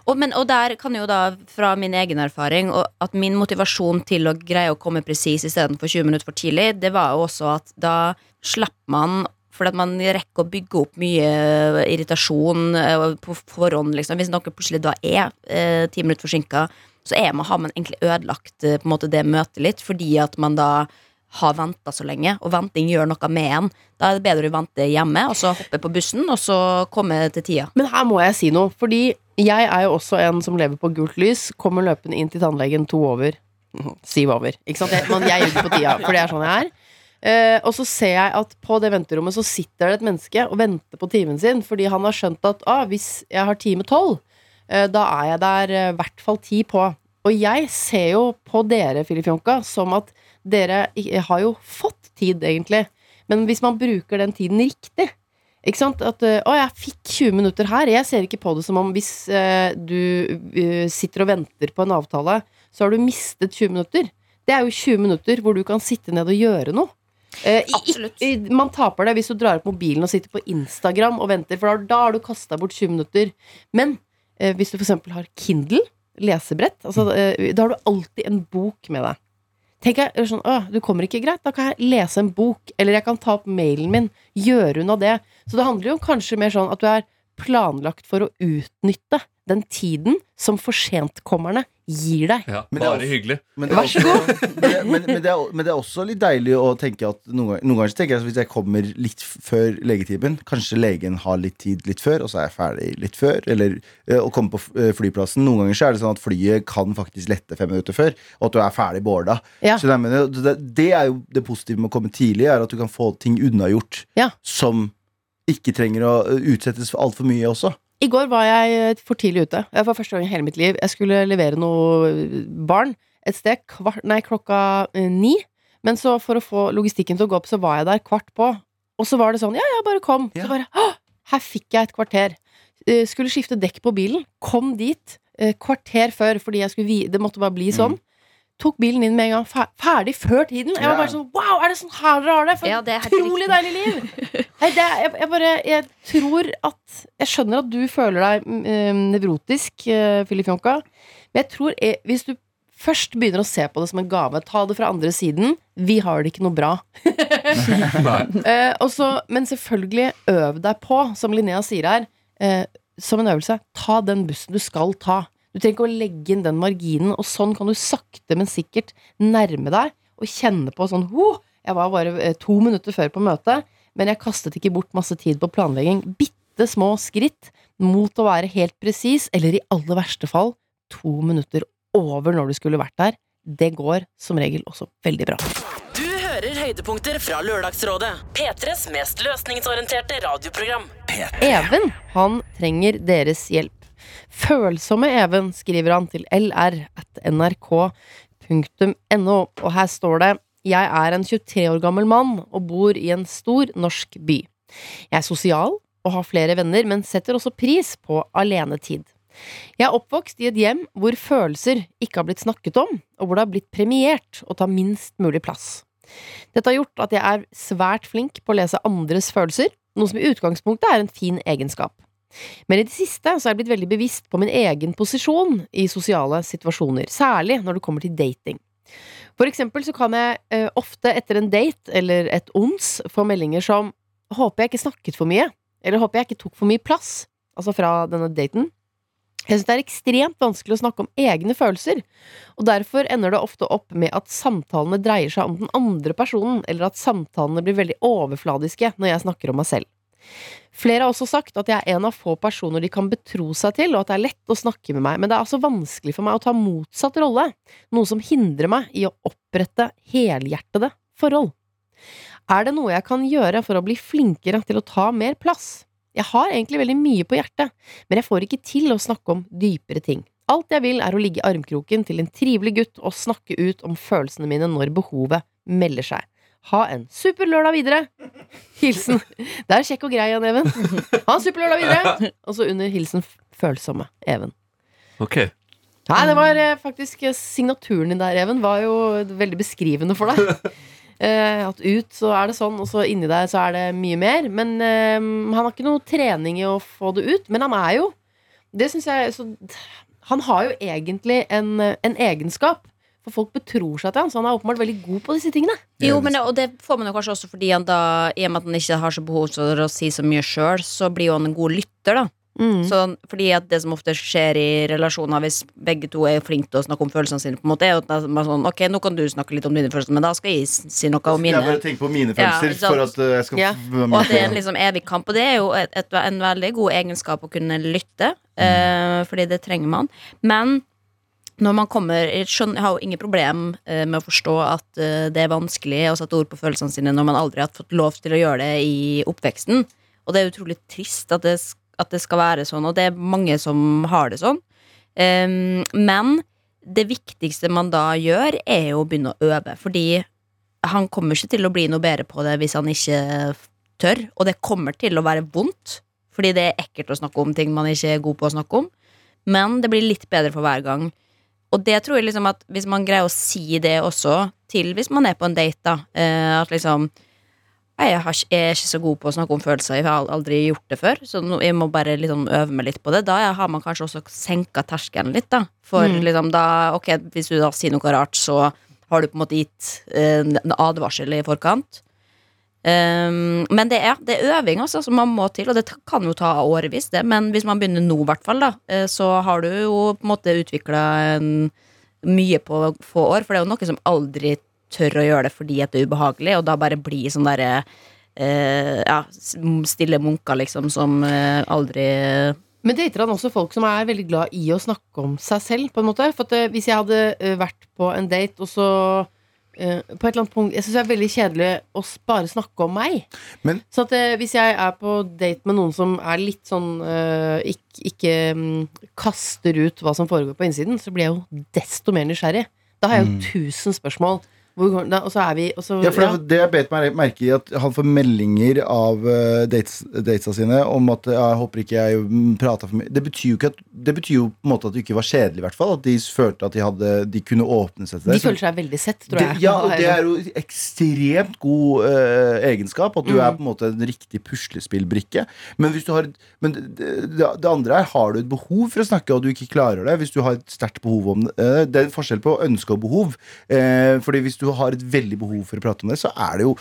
Og, men, og der kan jo da, fra min egen erfaring, og at min motivasjon til å greie å komme presis istedenfor 20 minutter for tidlig, det var jo også at da slipper man fordi at man rekker å bygge opp mye irritasjon eh, på forhånd. Liksom. Hvis noe plutselig da er eh, ti minutter forsinka, så man, har man egentlig ødelagt eh, måte det møtet litt, fordi at man da har venta så lenge, og venting gjør noe med en. Da er det bedre å vente hjemme, og så hoppe på bussen, og så komme til tida. Men her må jeg si noe, fordi jeg er jo også en som lever på gult lys, kommer løpende inn til tannlegen to over. Siv over. Ikke sant? Men jeg ikke på tida, for det er sånn jeg er. Eh, og så ser jeg at på det venterommet så sitter det et menneske og venter på timen sin, fordi han har skjønt at ah, hvis jeg har time tolv, eh, da er jeg der i hvert fall ti på. Og jeg ser jo på dere, Filifjonka, som at dere har jo fått tid, egentlig. Men hvis man bruker den tiden riktig ikke sant? At eh, 'Å, jeg fikk 20 minutter her'. Jeg ser ikke på det som om hvis eh, du eh, sitter og venter på en avtale, så har du mistet 20 minutter. Det er jo 20 minutter hvor du kan sitte ned og gjøre noe. Eh, i- Absolutt. i- man taper det hvis du drar opp mobilen og sitter på Instagram og venter, for da, da har du kasta bort 20 minutter. Men eh, hvis du f.eks. har Kindle, lesebrett, altså, eh, da har du alltid en bok med deg. Tenk jeg, sånn, Åh, du kommer ikke greit, da kan jeg lese en bok, eller jeg kan ta opp mailen min, gjøre unna det. Så det handler jo kanskje mer sånn at du er planlagt for å utnytte den tiden som forsentkommerne gir deg. Ja, Men bare også- hyggelig. Er Vær så også, men, men, det er, men det er også litt deilig å tenke at noen ganger, noen ganger tenker jeg at hvis jeg kommer litt før legetimen, kanskje legen har litt tid litt før, og så er jeg ferdig litt før, eller eh, å komme på eh, flyplassen. Noen ganger så er det sånn at flyet kan faktisk lette fem minutter før, og at du er ferdig boarda. Ja. Så det, det, det er jo det positive med å komme tidlig, er at du kan få ting unnagjort Ja. som ikke trenger å eh, utsettes for altfor mye også. I går var jeg eh, for tidlig ute. Jeg var første gang i hele mitt liv. Jeg skulle levere noe barn et sted kvart, nei, klokka eh, ni. Men så for å få logistikken til å gå opp, så var jeg der kvart på. Og så var det sånn, ja, ja, bare kom. Ja. Så bare, Å! her fikk jeg et kvarter. Eh, Skulle skifte dekk på bilen. Kom dit eh, kvarter før, fordi jeg skulle det måtte bare bli sånn. Tok bilen inn med en gang. Ferdig før tiden. Jeg var bare sånn Wow, er det sånn her dere har det? For Ja, et det utrolig deilig liv! Nei, det, jeg, jeg bare Jeg tror at Jeg skjønner at du føler deg um, nevrotisk, uh, Filifjonka, men jeg tror jeg, hvis du først begynner å se på det som en gave, ta det fra andre siden Vi har det ikke noe bra. Nei. Eh, og men selvfølgelig, øv deg på, som Linnea sier her, eh, som en øvelse. Ta den bussen du skal ta. Du trenger ikke å legge inn den marginen, og sånn kan du sakte, men sikkert nærme deg og kjenne på sånn «Ho, Jeg var bare eh, to minutter før på møtet, men jeg kastet ikke bort masse tid på planlegging. Bitte små skritt mot å være helt presis, eller i aller verste fall to minutter over når du skulle vært der. Det går som regel også veldig bra. Du hører høydepunkter fra Lørdagsrådet. P3s mest løsningsorienterte radioprogram. Even, han trenger deres hjelp. Følsomme Even, skriver han til lr.nrk.no, og her står det Jeg er en 23 år gammel mann og bor i en stor norsk by. Jeg er sosial og har flere venner, men setter også pris på alenetid. Jeg er oppvokst i et hjem hvor følelser ikke har blitt snakket om, og hvor det har blitt premiert å ta minst mulig plass. Dette har gjort at jeg er svært flink på å lese andres følelser, noe som i utgangspunktet er en fin egenskap. Men i det siste så er jeg blitt veldig bevisst på min egen posisjon i sosiale situasjoner, særlig når det kommer til dating. For eksempel så kan jeg eh, ofte etter en date eller et ons få meldinger som Håper jeg ikke snakket for mye, eller håper jeg ikke tok for mye plass, altså fra denne daten. Jeg synes det er ekstremt vanskelig å snakke om egne følelser, og derfor ender det ofte opp med at samtalene dreier seg om den andre personen, eller at samtalene blir veldig overfladiske når jeg snakker om meg selv. Flere har også sagt at jeg er en av få personer de kan betro seg til, og at det er lett å snakke med meg, men det er altså vanskelig for meg å ta motsatt rolle, noe som hindrer meg i å opprette helhjertede forhold. Er det noe jeg kan gjøre for å bli flinkere til å ta mer plass? Jeg har egentlig veldig mye på hjertet, men jeg får ikke til å snakke om dypere ting. Alt jeg vil er å ligge i armkroken til en trivelig gutt og snakke ut om følelsene mine når behovet melder seg. Ha en super lørdag videre! Hilsen Det er kjekk og grei, Jan Even. Ha en super lørdag videre! Og så under hilsen følsomme Even. Ok. Nei, det var eh, faktisk eh, signaturen din der, Even, var jo veldig beskrivende for deg. Uh, at ut så er det sånn, og så inni deg så er det mye mer. Men uh, han har ikke noe trening i å få det ut. Men han er jo Det syns jeg så, Han har jo egentlig en, en egenskap. For folk betror seg til han, så han er åpenbart veldig god på disse tingene. Jo, men det, og det får man jo kanskje også fordi han da, i og med at han ikke har så behov for å si så mye sjøl, så blir jo han en god lytter, da. Mm. Så, fordi at det som ofte skjer i relasjoner, hvis begge to er flinke til å snakke om følelsene sine, på en måte, er jo at man er sånn, ok, nå kan du snakke litt om dine følelser, men da skal jeg si noe om mine. Jeg bare tenker på mine følelser ja, for at uh, jeg skal Ja. Og at det er en liksom evig kamp, og det er jo et, et, en veldig god egenskap å kunne lytte, eh, fordi det trenger man. Men når man kommer Jeg skjønner, jeg har jo ingen problem eh, med å forstå at eh, det er vanskelig å sette ord på følelsene sine når man aldri har fått lov til å gjøre det i oppveksten. Og det er utrolig trist at det, at det skal være sånn, og det er mange som har det sånn. Um, men det viktigste man da gjør, er jo å begynne å øve. Fordi han kommer ikke til å bli noe bedre på det hvis han ikke tør. Og det kommer til å være vondt, fordi det er ekkelt å snakke om ting man ikke er god på å snakke om. Men det blir litt bedre for hver gang. Og det tror jeg liksom at hvis man greier å si det også til hvis man er på en date, da, eh, at liksom jeg, har, jeg er ikke så god på å snakke om følelser, jeg har aldri gjort det før, så jeg må bare liksom øve meg litt på det. Da har man kanskje også senka terskelen litt, da. For Mm. liksom da, ok, hvis du da sier noe rart, så har du på en måte gitt eh, en advarsel i forkant. Um, men det er, det er øving altså, som man må til, og det kan jo ta årevis, det. Men hvis man begynner nå, hvert fall, eh, så har du jo på en måte utvikla mye på få år. For det er jo noe som aldri tør å gjøre det fordi at det er ubehagelig, og da bare blir sånn derre uh, ja, stille munker, liksom, som uh, aldri Men dater han også folk som er veldig glad i å snakke om seg selv, på en måte? For at, hvis jeg hadde vært på en date, og så eh, på et eller annet punkt Jeg syns det er veldig kjedelig å bare snakke om meg. Men- så at eh, hvis jeg er på date med noen som er litt sånn eh, ikke, ikke um, kaster ut hva som foregår på innsiden, så blir jeg jo desto mer nysgjerrig. Da har jeg jo tusen spørsmål da, og så er vi og så, Ja, for det, jeg bet meg merke i, at han får meldinger av uh, dates, datesa sine om at ja, jeg håper ikke jeg prata for mye. Det betyr jo at Det betyr jo på en måte at det ikke var kjedelig, i hvert fall. At de følte at de, hadde, de kunne åpne seg til De det. De føler seg veldig sett, tror det, jeg. ja, og det er jo ekstremt god uh, egenskap. At du Mm. er på en måte en riktig puslespillbrikke. Men, hvis du har, men det, det, det andre er har du et behov for å snakke, og du ikke klarer det. Hvis du har et sterkt behov om det. Uh, det er en forskjell på ønske og behov. Eh, fordi hvis du har et veldig behov for å prate om det, så er det jo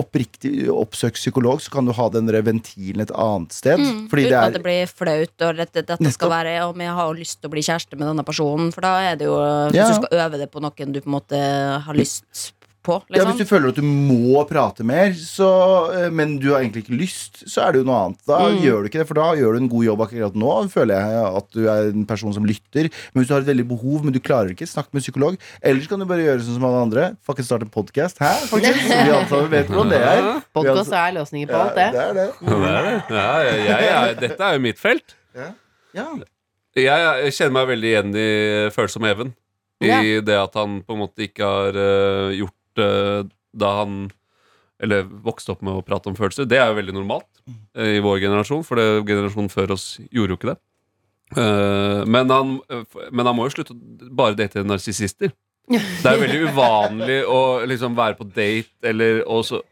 oppriktig oppsøk psykolog, så kan du ha den ventilen et annet sted. Mm, uten det at er det blir flaut, og dette, dette skal være Om jeg har lyst til å bli kjæreste med denne personen, for da er det jo Hvis Ja. du skal øve det på noen du på en måte har lyst på, Ja, liksom. Hvis du føler at du må prate mer, så, eh, men du har egentlig ikke lyst, så er det jo noe annet. Da Mm. gjør du ikke det, for da gjør du en god jobb akkurat nå. Føler jeg at du er en person som lytter. Men hvis du har et veldig behov, men du klarer ikke, snakk med psykolog. Ellers kan du bare gjøre sånn som alle andre. Fuckings starte en podkast. Hæ? Faktisk? Vi alle sammen vet hvordan det er. Podkast er løsningen på alt, det. Ja, det er det. Ja, jeg, jeg, er- dette er jo mitt felt. Ja. Jeg, jeg kjenner meg veldig igjen i følsom Even. I det at han på en måte ikke har eh, gjort det da han Eller vokste opp med å prate om følelser. Det er jo veldig normalt uh, i vår generasjon, for det, generasjonen før oss gjorde jo ikke det. Uh, men, han, men han må jo slutte å bare date narsissister. Det er veldig uvanlig å liksom være på date eller også,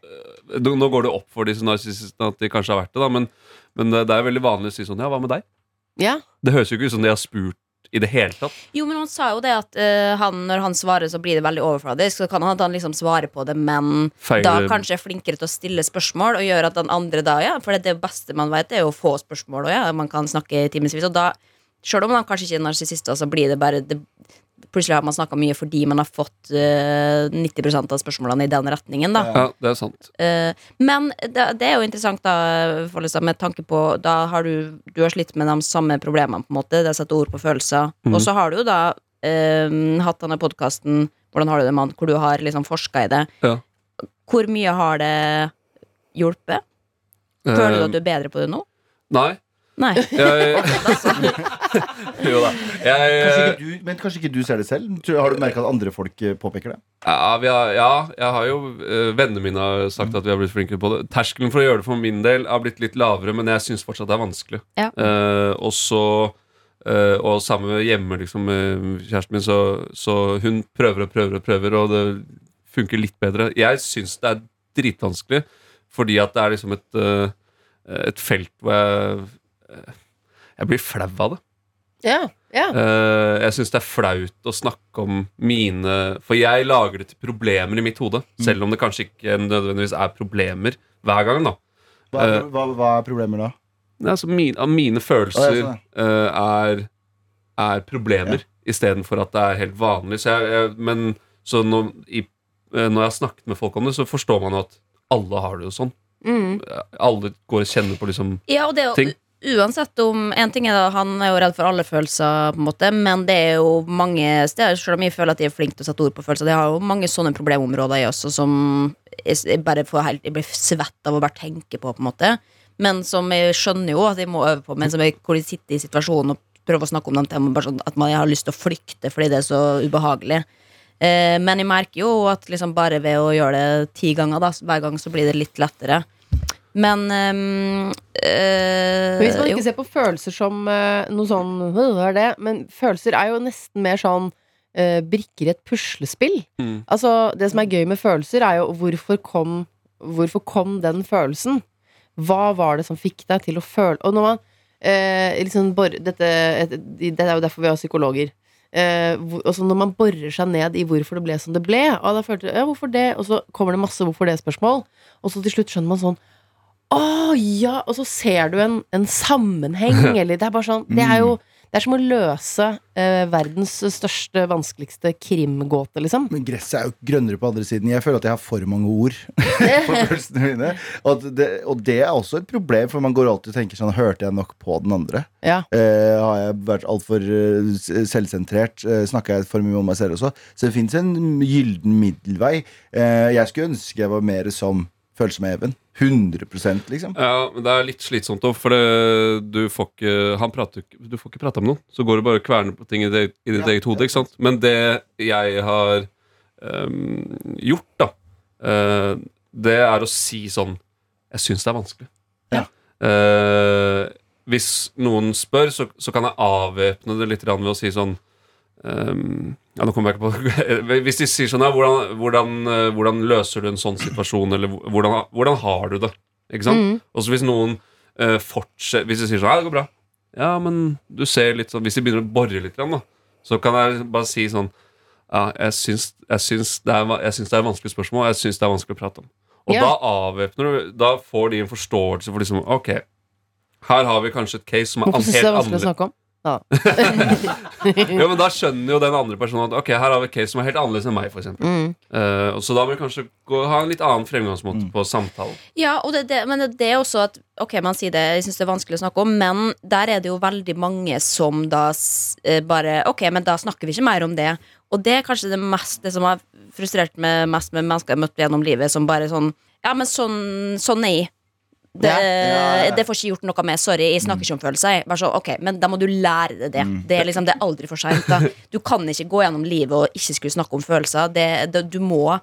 Nå går det opp for disse narsissistene at de kanskje har vært det, da, men, men det det er veldig vanlig å si sånn Ja, hva med deg? Ja. Det høres jo ikke ut som de har spurt i det hele tatt. Jo, men han sa jo det at uh, han, når han svarer, så blir det veldig overfladisk. Så kan han han liksom svarer på det, men Feil- da kanskje er flinkere til å stille spørsmål, og gjør at den andre da, ja For det, det beste man vet, er jo å få spørsmål, og ja, man kan snakke i timevis. Og da, sjøl om han kanskje ikke er narsissist, så blir det bare det, Plutselig har man snakka mye fordi man har fått uh, 90% av spørsmålene i den retningen, da. Ja, det er sant. Uh, men det, det er jo interessant da Follestad, med tanke på Da har du, du har slitt med de samme problemene, på en måte. Det er satt ord på følelser. Mm. Og så har du jo da uh, hatt denne podkasten Hvordan har du det, mann? Hvor du har liksom forska i det. Ja. Hvor mye har det hjulpet? Føler du at du er bedre på det nå? Nei. Nei. Jeg, jo da. Jeg, Kanskje du, men kanskje ikke du ser det selv? Har du merka at andre folk eh, påpeker det? ja, vi har, ja, jeg har jo eh, Vennene mine har sagt at vi har blitt flinkere på det. Terskelen for å gjøre det for min del har blitt litt lavere, men jeg syns fortsatt det er vanskelig. Ja. Uh, og så uh, Og sammen med hjemme liksom, med kjæresten min, så, så hun prøver og prøver og prøver, og det funker litt bedre. Jeg syns det er dritvanskelig, fordi at det er liksom et, uh, et felt hvor jeg Jeg blir flau av det. Ja. ja. Eh, jeg syns det er flaut å snakke om mine For jeg lager det til problemer i mitt hode. Selv om det kanskje ikke nødvendigvis er problemer hver gang. da Hva, Eh. er- hva, hva er problemer da? Nei, altså mine, mine følelser Å, ja, sånn, eh, er, er problemer istedenfor at det er helt vanlig. Så jeg, jeg, men så når, i, eh, når jeg har snakket med folk om det, så forstår man jo at alle har det jo sånn. Mm. Alle går og kjenner på liksom Ja, og det ting. Uansett om En ting er da Han er jo redd for alle følelser, på en måte men det er jo mange steder Selv om jeg føler at de er flinke til å sette ord på følelser, det har jo mange sånne problemområder i oss som jeg, bare får helt, jeg blir svett av å bare tenke på, på en måte. Men som jeg skjønner jo at jeg må øve på, men som jeg, hvor jeg sitter i situasjonen og prøver å snakke om den bare sånn at man har lyst til å flykte fordi det er så ubehagelig. Eh, men jeg merker jo at liksom bare ved å gjøre det ti ganger, da, hver gang så blir det litt lettere. Men Men hvis man jo. ikke ser på følelser som eh, noe sånn «Hva er det? Men følelser er jo nesten mer sånn eh, brikker i et puslespill. Mm. Altså, det som er gøy med følelser, er jo hvorfor kom, hvorfor kom den følelsen? Hva var det som fikk deg til å føle Og når man eh, liksom bor, dette, et, det er jo derfor vi har psykologer. Eh, hvor, når man borer seg ned i hvorfor det ble som det ble, og da følte ja, det? Og så kommer det masse hvorfor det-spørsmål, og så til slutt skjønner man sånn å ja! Og så ser du en, en sammenheng, eller Det er bare sånn Det er jo det er som å løse eh, verdens største, vanskeligste krimgåte, liksom. Men gresset er jo grønnere på andre siden. Jeg føler at jeg har for mange ord på. Og, det, og det er også et problem, for man går alltid og tenker sånn Hørte jeg nok på den andre? Ja. Eh, har jeg vært altfor uh, selvsentrert? Uh, Snakka jeg for mye om meg selv også? Så det fins en gylden middelvei. Eh, jeg skulle ønske jeg var mer som følsom Even. 100% liksom. Ja, men det er litt slitsomt òg, for det, du får ikke Han prater Du får ikke prate med noen. Så går du bare og kverner på ting i, det, i ditt Ja, eget hode. ikke sant? Men det jeg har um, gjort, da, uh, det er å si sånn Jeg syns det er vanskelig. Ja. Uh, hvis noen spør, så, så kan jeg avvæpne det litt ved å si sånn ehm, ja, nå kommer jeg ikke på Hvis de sier sånn ja, hvordan, hvordan, eh, hvordan løser du en sånn situasjon, eller hvordan, hvordan har du det? Ikke sant? Mm. Og så hvis noen uh, fortsetter Hvis de sier sånn ja, det går bra, ja, men du ser litt sånn Hvis de begynner å bore litt, da, så kan jeg bare si sånn ja, jeg syns, jeg syns, det, er, jeg syns det er vanskelig spørsmål, jeg syns det er vanskelig å prate om. Og Ja. da avvæpner du Da får de en forståelse for liksom Ok, her har vi kanskje et case som er helt annerledes. Ja. Ja, men da skjønner jo den andre personen at Ok, her har vi et case som er helt annerledes enn meg, for eksempel. Mm. Eh, så da må vi kanskje gå, ha en litt annen fremgangsmåte på samtalen. Ja, og det, det, men det er også at Ok, man sier det, jeg synes det er vanskelig å snakke om, men der er det jo veldig mange som da s- eh, bare Ok, men da snakker vi ikke mer om det. Og det er kanskje det mest Det som har frustrert meg mest med mennesker jeg har møtt gjennom livet, som bare sånn Ja, men sånn, sånn er jeg. Det, Ja, ja, ja. det får ikke gjort noe med. Sorry, jeg snakker ikke om følelser. Bare så, okay, Men da må du lære deg det. Det er liksom, det er aldri for seint. Du kan ikke gå gjennom livet og ikke skulle snakke om følelser. Det, det, du må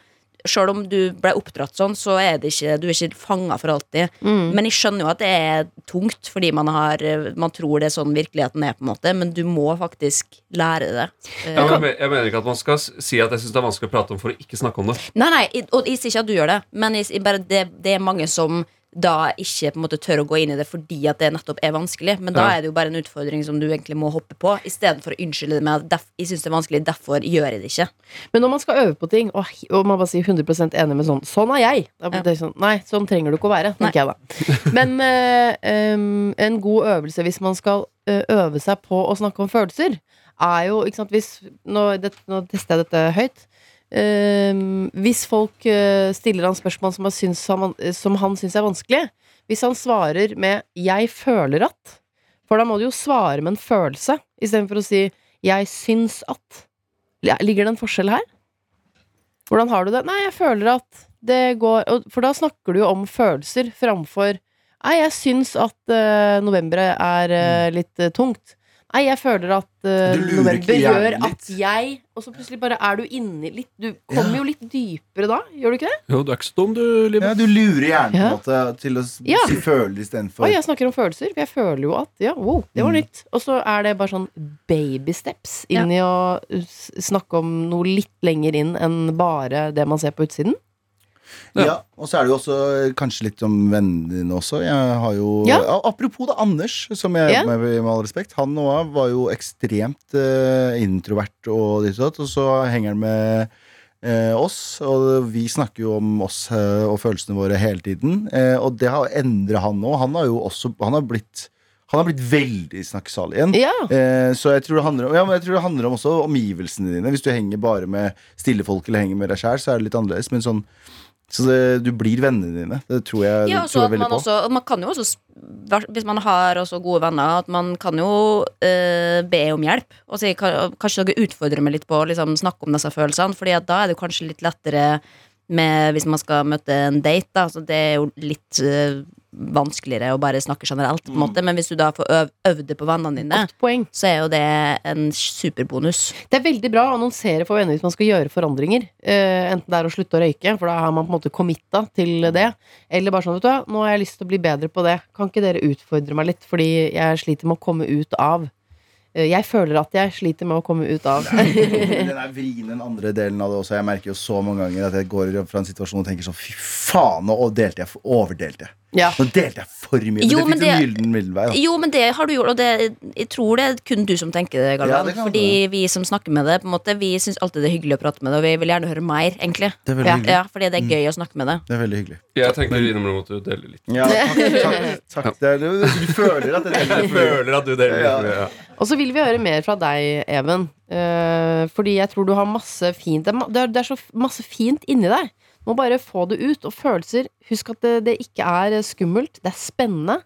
Sjøl om du ble oppdratt sånn, så er det ikke, du er ikke fanga for alltid. Mm. Men jeg skjønner jo at det er tungt, fordi man, har, man tror det er sånn virkeligheten er. på en måte Men du må faktisk lære det. Eh, Ja, men jeg, jeg mener ikke at man skal si at jeg syns det er vanskelig å prate om for å ikke snakke om det. Nei, nei, og jeg sier ikke at du gjør det, men jeg, jeg bare det, det er mange som da ikke på en måte tør å gå inn i det fordi at det nettopp er vanskelig. Men da Ja. er det jo bare en utfordring som du egentlig må hoppe på, istedenfor å unnskylde det med at jeg syns det er vanskelig, derfor gjør jeg det ikke. Men når man skal øve på ting, og, og man bare sier 100% enig med sånn Sånn er jeg! Ja. det sånn, nei, sånn trenger du ikke å være, tenker jeg da. Men øh, en god øvelse hvis man skal eh, øve seg på å snakke om følelser, er jo ikke sant, hvis, nå, det, nå tester jeg dette høyt. Em, hvis folk eh, stiller han spørsmål som syns som han syns er vanskelig, hvis han svarer med 'jeg føler at', for da må du jo svare med en følelse, istedenfor å si 'jeg syns at'. Ligger det en forskjell her? Hvordan har du det? Nei, jeg føler at det går For da snakker du jo om følelser framfor Nei, jeg syns at uh, november er uh, litt uh, tungt. Nei, jeg føler at uh, november gjør at jeg Og så plutselig bare er du inni litt Du kommer jo litt dypere da, gjør du ikke det? Jo, du er ikke så dum, du, Liv. Ja, du lurer hjernen på en måte til å s- Ja. si føler istedenfor Oi, jeg snakker om følelser, for jeg føler jo at Ja, wow, det var Mm. nytt. Og så er det bare sånn baby steps inn i å snakke om noe litt lenger inn enn bare det man ser på utsiden. Ja. Ja, og så er det jo også kanskje litt om vennene dine også. Jeg har jo Ja. Apropos det, Anders, som jeg Ja. med, med all respekt. Han òg var jo ekstremt uh, introvert og ditt og datt, og så henger han med uh, oss, og vi snakker jo om oss uh, og følelsene våre hele tiden. Eh, og det har endra han nå. Han har jo også Han har blitt han har blitt veldig snakkesalig igjen. Ja. Eh, så jeg tror, det om, ja, men jeg tror det handler om også omgivelsene dine. Hvis du henger bare med stille folk eller henger med deg sjæl, så er det litt annerledes. Men sånn så det, du blir vennene dine. Det tror jeg, Ja, tror jeg veldig man, på. også, man kan jo også, hvis man har også gode venner, at man kan jo eh, be om hjelp. Og si, kanskje dere utfordrer meg litt på å liksom, snakke om disse følelsene, Fordi da er det kanskje litt lettere med, hvis man skal møte en date. Da, så det er jo litt eh, vanskeligere å bare snakke generelt, på en måte. Men hvis du da får øv, øvd det på vennene dine, poeng. så er jo det en superbonus. Det er veldig bra å annonsere for venner hvis man skal gjøre forandringer. Uh, enten det er å slutte å røyke, for da har man på en måte committa til det. Eller bare sånn, vet du hva, nå har jeg lyst til å bli bedre på det. Kan ikke dere utfordre meg litt, fordi jeg sliter med å komme ut av. Eh, jeg føler at jeg sliter med å komme ut av. Den er vrien den andre delen av det også. Jeg merker jo så mange ganger at jeg går fra en situasjon og tenker sånn Fy faen, nå delte jeg, overdelte jeg. Ja. Nå delte jeg for mye. Jo, men men det fikk det- en gyllen middelvei. Da. Jo, men det har du gjort, og det, jeg tror det er kun du som tenker det, Galvan. Ja, det kan Fordi vi som snakker med det, på en måte, vi syns alltid det er hyggelig å prate med det, og vi vil gjerne høre mer, egentlig. Det er veldig Ja, hyggelig. ja, fordi det er gøy å snakke med det. Det er veldig hyggelig. Jeg tenker innimellom at du deler litt. Ja, takk, takk, takk. Det du, du føler at det Jeg deler føler at du deler Ja. litt. Ja. Og så vil vi høre mer fra deg, Even. Uh, fordi jeg tror du har masse fint Det er, det er så masse fint inni deg. Må bare få det ut. Og følelser, husk at det, det ikke er eh, skummelt. Det er spennende.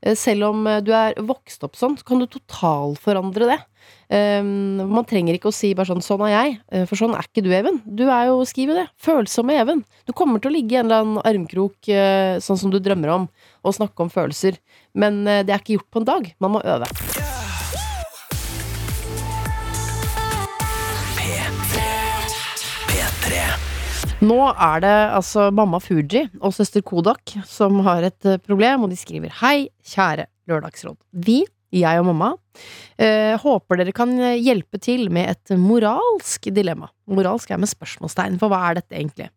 Eh, selv om eh, du er vokst opp sånn, så kan du totalforandre det. Um, man trenger ikke å si bare sånn 'sånn er jeg', for sånn er ikke du, Even. Du er jo, skriv det, følsomme Even. Du kommer til å ligge i en eller annen armkrok sånn som du drømmer om, og snakke om følelser. Men det er ikke gjort på en dag. Man må øve. Nå er det altså mamma Fuji og søster Kodak som har et eh, problem, og de skriver Hei, kjære Lørdagsråd. Vi, jeg og mamma, eh, håper dere kan hjelpe til med et moralsk dilemma. Moralsk er med spørsmålstegn, for hva er dette egentlig?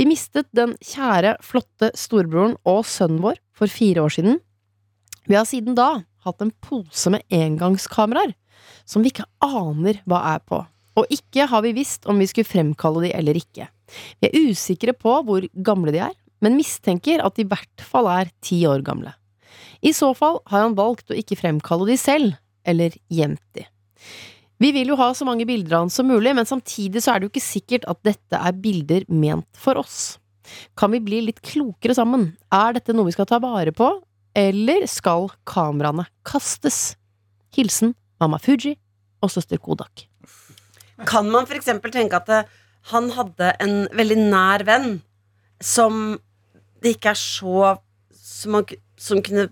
Vi mistet den kjære, flotte storebroren og sønnen vår for fire år siden. Vi har siden da hatt en pose med engangskameraer som vi ikke aner hva er på, og ikke har vi visst om vi skulle fremkalle de eller ikke. Vi er usikre på hvor gamle de er, men mistenker at de i hvert fall er ti år gamle. I så fall har han valgt å ikke fremkalle de selv, eller gjemt de. Vi vil jo ha så mange bilder av han som mulig, men samtidig så er det jo ikke sikkert at dette er bilder ment for oss. Kan vi bli litt klokere sammen? Er dette noe vi skal ta vare på, eller skal kameraene kastes? Hilsen mamma Fuji og søster Kodak. Kan man f.eks. tenke at det, han hadde en veldig nær venn som det ikke er så Som, man, som kunne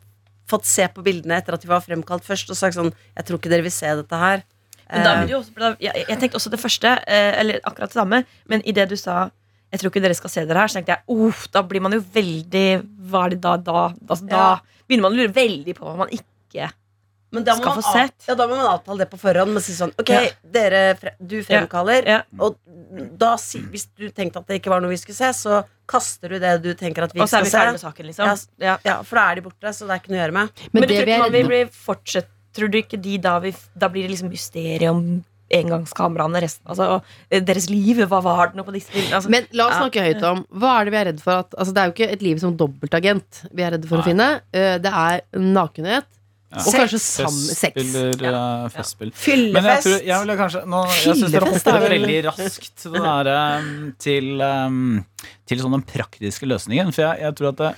fått se på bildene etter at de var fremkalt først, og sagt sånn Jeg tror ikke dere vil se dette her. Men da Eh, vil også, da, jeg, jeg tenkte også det første, eh, eller akkurat det samme, men i det du sa jeg tror ikke dere skal se dere her, så tenkte jeg uff, da blir man jo veldig Hva er det da? Da, altså, da begynner man å lure veldig på hva man ikke Men da må, skal man få sett. ja, da må man avtale det på forhånd Men si sånn Ok, Ja. dere, du fremkaller, Ja. og da hvis du tenkte at det ikke var noe vi skulle se, så kaster du det du tenker at vi Og så er skal vi ferdig med se. saken, liksom. Ja, Ja. ja, for da er de borte, så det er ikke noe å gjøre med. Men, Men det tror vi blir er fortsett Tror du ikke de da vi, Da blir det liksom mysterium om engangskameraene resten Altså eh, deres liv. Hva var det nå på disse bildene? Altså, Men la oss Ja. snakke høyt om hva er det vi er redd for at Altså, det er jo ikke et liv som dobbeltagent vi er redde for å finne. Eh, Det er nakenhet. Ja. Og kanskje sam sex. Festspiller, eh, festspill. Fyllefest. Men jeg tror jeg ville kanskje nå, Jeg syns dere Fyllefest hopper er veldig raskt til, den der, um, til, um, til sånn den praktiske løsningen. For jeg, jeg tror at det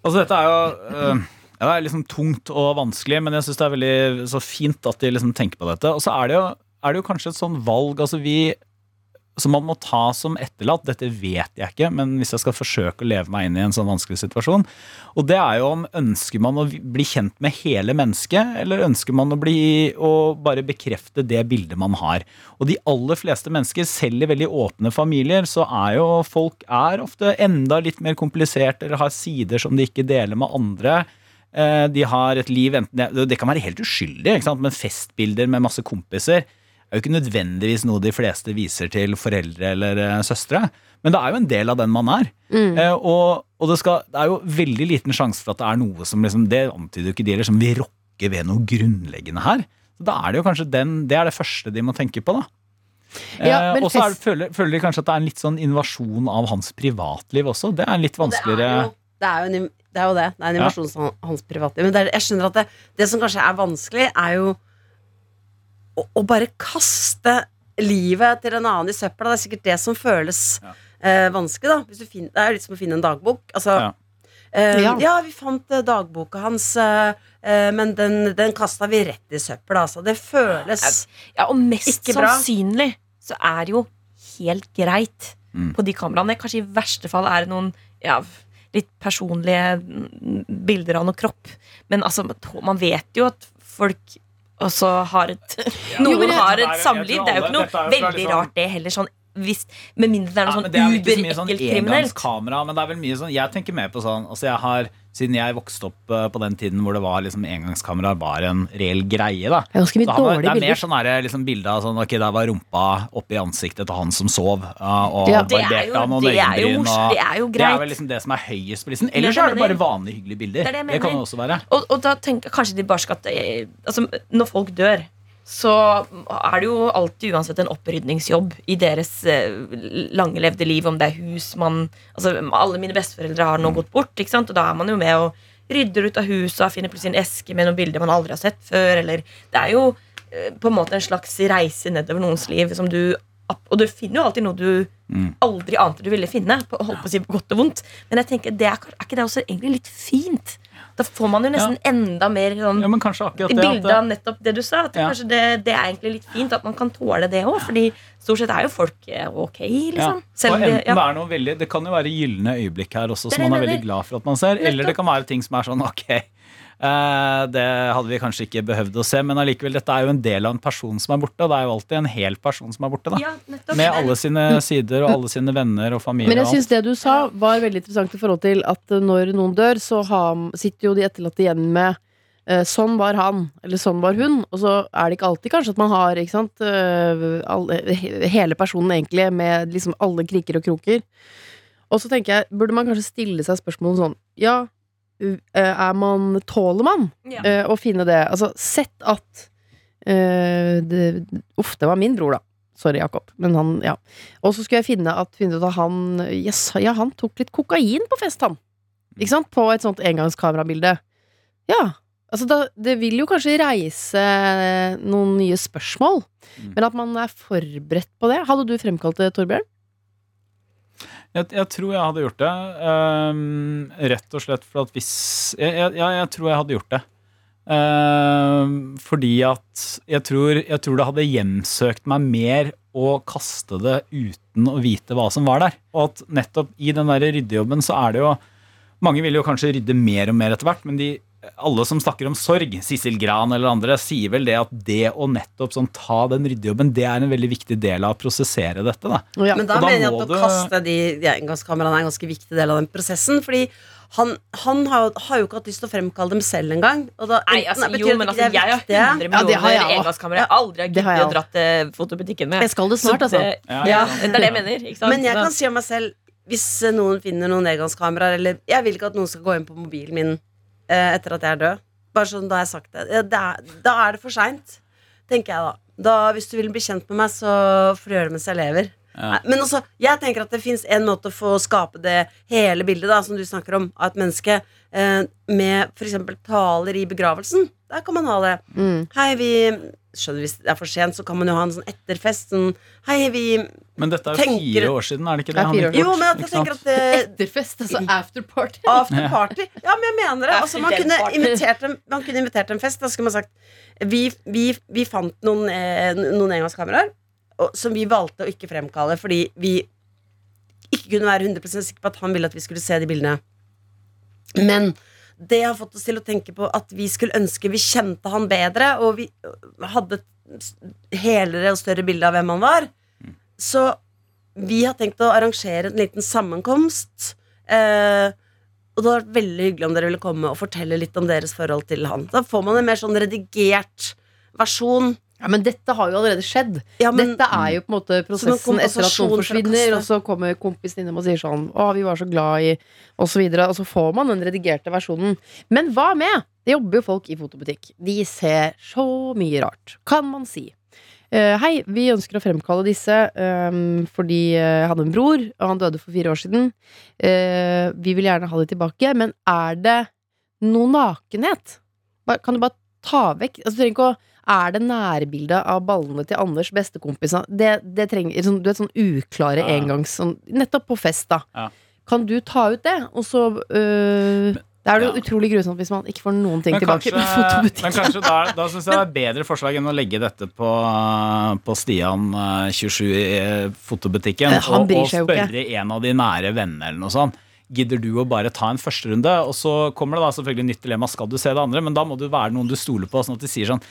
Altså, dette er jo uh, ja, det er liksom tungt og vanskelig, men jeg syns det er veldig så fint at de liksom tenker på dette. Og så er det jo, er det jo kanskje et sånn valg altså vi, som man må ta som etterlatt. Dette vet jeg ikke, men hvis jeg skal forsøke å leve meg inn i en sånn vanskelig situasjon. Og det er jo om ønsker man å bli kjent med hele mennesket, eller ønsker man å, bli, å bare bekrefte det bildet man har. Og de aller fleste mennesker, selv i veldig åpne familier, så er jo folk er ofte enda litt mer komplisert, eller har sider som de ikke deler med andre. Eh, De har et liv, enten det, det kan være helt uskyldig, men festbilder med masse kompiser er jo ikke nødvendigvis noe de fleste viser til foreldre eller eh, søstre. Men det er jo en del av den man er. Eh, og og det, skal, det er jo veldig liten sjanse for at det er noe som liksom, Det antyder jo ikke de heller, som vil rokke ved noe grunnleggende her. Så da er det jo kanskje den, det er det første de må tenke på, da. Ja, eh, og så er føler, føler de kanskje at det er en litt sånn invasjon av hans privatliv også. Det er en litt vanskeligere det er jo det. Er jo det er jo det. Det er en invasjon av hans privatliv. Men er, jeg skjønner at det, det som kanskje er vanskelig, er jo å, å bare kaste livet til en annen i søpla. Det er sikkert det som føles eh, vanskelig. da Hvis du finner, Det er litt som å finne en dagbok. Altså, Ja. eh, Ja. ja. vi fant eh, dagboka hans, eh, eh, men den, den kasta vi rett i søpla. Altså. Det føles Ja, og mest Ikke bra. sannsynlig så er det jo helt greit Mm. på de kameraene. Kanskje i verste fall er det noen ja, litt personlige mm, bilder av noe kropp. Men altså, man vet jo at folk også har et Noen Jo, har et samliv. Det er jo ikke noe veldig liksom- rart, det heller. Sånn, hvis, med mindre det er noe Ja, sånn så sånn uberekkelt kriminelt. engangskamera, men det er vel mye sånn Jeg tenker mer på sånn Altså jeg har Siden jeg vokste opp eh, på den tiden hvor det var liksom engangskamera var en reell greie, da. Det er ganske mye dårlige bilder. det er mer sånn her, liksom bilde av sånn Ok, der var rumpa oppi ansiktet til han som sov, og Ja. Det er jo- noen det er jo det er jo Det er vel liksom det som er høyest på listen. Det er Ellers det er det bare vanlige, hyggelige bilder. Det er det Det kan det også være. Og, og da tenker jeg kanskje de bare skal eh, Altså, når folk dør, så er det jo alltid uansett en opprydningsjobb i deres eh, lange levde liv, om det er hus man Altså, alle mine besteforeldre har nå gått bort, ikke sant? og da er man jo med og rydder ut av huset og finner plutselig en eske med noen bilder man aldri har sett før, eller Det er jo eh, på en måte en slags reise nedover noens liv som du Og du finner jo alltid noe du Mm. aldri ante du ville finne, på, holdt på å si på godt og vondt. Men jeg tenker, det er, er ikke det også egentlig litt fint? Da får man jo nesten enda mer sånn Ja, At, av nettopp det du sa. At Ja. kanskje det, det er egentlig litt fint at man kan tåle det òg. Fordi stort sett er jo folk eh, ok, ja. liksom. Selv det, veldig, det kan jo være gylne øyeblikk her også, som man er veldig glad for at man ser. Eller det kan være ting som er sånn ok, det hadde vi kanskje ikke behøvd å se, men allikevel, dette er jo en del av en person som er borte. Og det er jo alltid en hel person som er borte. da Ja. Med alle sine sider og alle sine venner og familie. Men jeg syns det du sa, var veldig interessant i forhold til at eh, når noen dør, så sitter jo de etterlatte igjen med eh, Sånn var han, eller sånn var hun. Og så er det ikke alltid kanskje at man har ikke sant, eh, alle, hele personen egentlig med liksom alle kriker og kroker. Og så tenker jeg, burde man kanskje stille seg spørsmålet sånn Ja, eh, er man Tåler man Ja. eh, å finne det? Altså, sett at eh, det, Uff, det var min bror, da. Sorry, Jakob. Men han, ja. Og så skulle jeg finne, at, finne ut at han yes, Ja, han tok litt kokain på fest, han. Ikke sant? På et sånt engangskamerabilde. Ja. Altså, da, det vil jo kanskje reise noen nye spørsmål. Mm. Men at man er forberedt på det. Hadde du fremkalt det, Torbjørn? Jeg, jeg tror jeg hadde gjort det. Um, rett og slett for at hvis jeg, jeg, jeg tror jeg hadde gjort det. Um, fordi at tror, jeg tror det hadde hjemsøkt meg mer å kaste det uten å vite hva som var der. Og at nettopp i den der ryddejobben så er det jo Mange vil jo kanskje rydde mer og mer etter hvert, men de, alle som snakker om sorg, Sissel Gran eller andre, sier vel det at det å nettopp sånn ta den ryddejobben, det er en veldig viktig del av å prosessere dette. da. Ja. Men da, da mener jeg at å det- kaste de, de engangskameraene er en ganske viktig del av den prosessen. Fordi han, han har, jo, har jo ikke hatt lyst til å fremkalle dem selv engang. Og Nei, altså, jo, men altså, jeg har viktige. 100 Ja, det har millioner jeg også. engangskameraer. Jeg aldri har aldri giddet å dratt til fotobutikken med. Jeg skal det snart, altså. det- Ja, Ja, ja. det er det jeg mener. Ikke sant? Men jeg kan si om meg selv hvis noen finner noen engangskameraer Eller jeg vil ikke at noen skal gå inn på mobilen min etter at jeg er død. Bare sånn, Da har jeg sagt det. Det er, da er det for seint, tenker jeg da. da. Hvis du vil bli kjent med meg, så får du gjøre det mens jeg lever. Ja. Men også, jeg tenker at det fins en måte å få skape det hele bildet da, som du snakker om, av et menneske eh, med f.eks. taler i begravelsen. Der kan man ha det. Mm. Hei, vi Skjønner Hvis det er for sent, så kan man jo ha en sånn etterfest. Sånn, Hei, vi Men dette er jo Tenker- fire år siden, er det ikke det? Det. Jo, men at jeg tenker at det, Etterfest, altså afterparty. Afterparty. Ja, men jeg mener det. Altså, man, kunne invitert en, man kunne invitert en fest. Da skulle man sagt Vi, vi, vi fant noen, eh, noen engangskameraer som vi valgte å ikke fremkalle fordi vi ikke kunne være 100 sikre på at han ville at vi skulle se de bildene. Men det har fått oss til å tenke på at vi skulle ønske vi kjente han bedre, og vi hadde et helere og større bilde av hvem han var. Så vi har tenkt å arrangere en liten sammenkomst. Eh, og det hadde vært veldig hyggelig om dere ville komme og fortelle litt om deres forhold til han. Da får man en mer sånn redigert versjon. Ja, Men dette har jo allerede skjedd. Ja, men, Dette er jo på en måte prosessen etter at noen forsvinner, og så kommer kompisen innom og sier sånn 'Å, vi var så glad i' og så videre. Og så får man den redigerte versjonen. Men hva med? Det jobber jo folk i fotobutikk. De ser så mye rart, kan man si. Eh, hei, vi ønsker å fremkalle disse um, fordi eh, jeg hadde en bror, og han døde for fire år siden. Uh, vi vil gjerne ha det tilbake, men er det noe nakenhet? Kan du bare ta vekk altså, du trenger ikke å er det nærbildet av ballene til Anders, bestekompis Det, det trenger sånn, Du vet, sånn uklare Ja. engangs sånn, Nettopp på fest, da. Ja. Kan du ta ut det, og så øh, det er jo Ja. utrolig grusomt hvis man ikke får noen ting Men tilbake. kanskje, på fotobutikken. men kanskje da, da syns jeg det er bedre forslag enn å legge dette på, på Stian eh, 27 i eh, fotobutikken og, og spørre en av de nære vennene eller noe sånt. Gidder du å bare ta en førsterunde? Og så kommer det da selvfølgelig nytt dilemma. Skal du se det andre? Men da må det være noen du stoler på, sånn at de sier sånn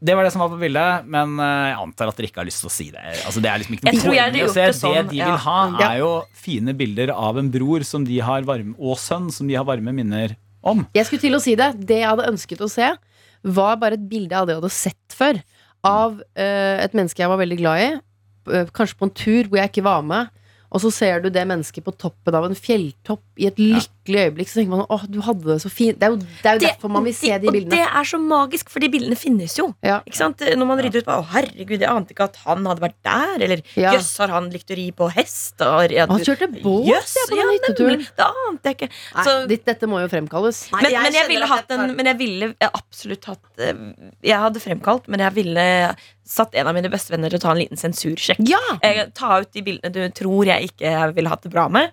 det var det som var på bildet, men eh, jeg antar at dere ikke har lyst til å si det. Altså, det er liksom ikke noe tror poeng å se. det Det sånn, de ja. vil ha, Ja. er jo fine bilder av en bror som de har varme, og sønn som de har varme minner om. Jeg skulle til å si det. Det jeg hadde ønsket å se, var bare et bilde av det jeg hadde sett før. Av øh, et menneske jeg var veldig glad i. øh, Kanskje på en tur hvor jeg ikke var med. Og så ser du det mennesket på toppen av en fjelltopp i et lykkelig øyeblikk. Så tenker man åh, du hadde det så fint. Det er jo, det er jo derfor man vil se de og bildene. det er så magisk, for de bildene finnes jo. Ja. Ikke sant? Når man rydder ut på Å, herregud, jeg ante ikke at han hadde vært der. Eller Ja. jøss, har han likt å ri på hest? Og, ja, Han kjørte båt, Jøss, ja, på den ja, hytteturen. Det ante jeg ikke. Nei, Så- ditt- dette må jo fremkalles. Nei, men, men, jeg ville hatt en, men jeg ville jeg absolutt hatt eh, Jeg hadde fremkalt, men jeg ville satt en av mine bestevenner til å ta en liten sensursjekk. Ja! Eh, ta ut de bildene du tror jeg ikke ville hatt det bra med,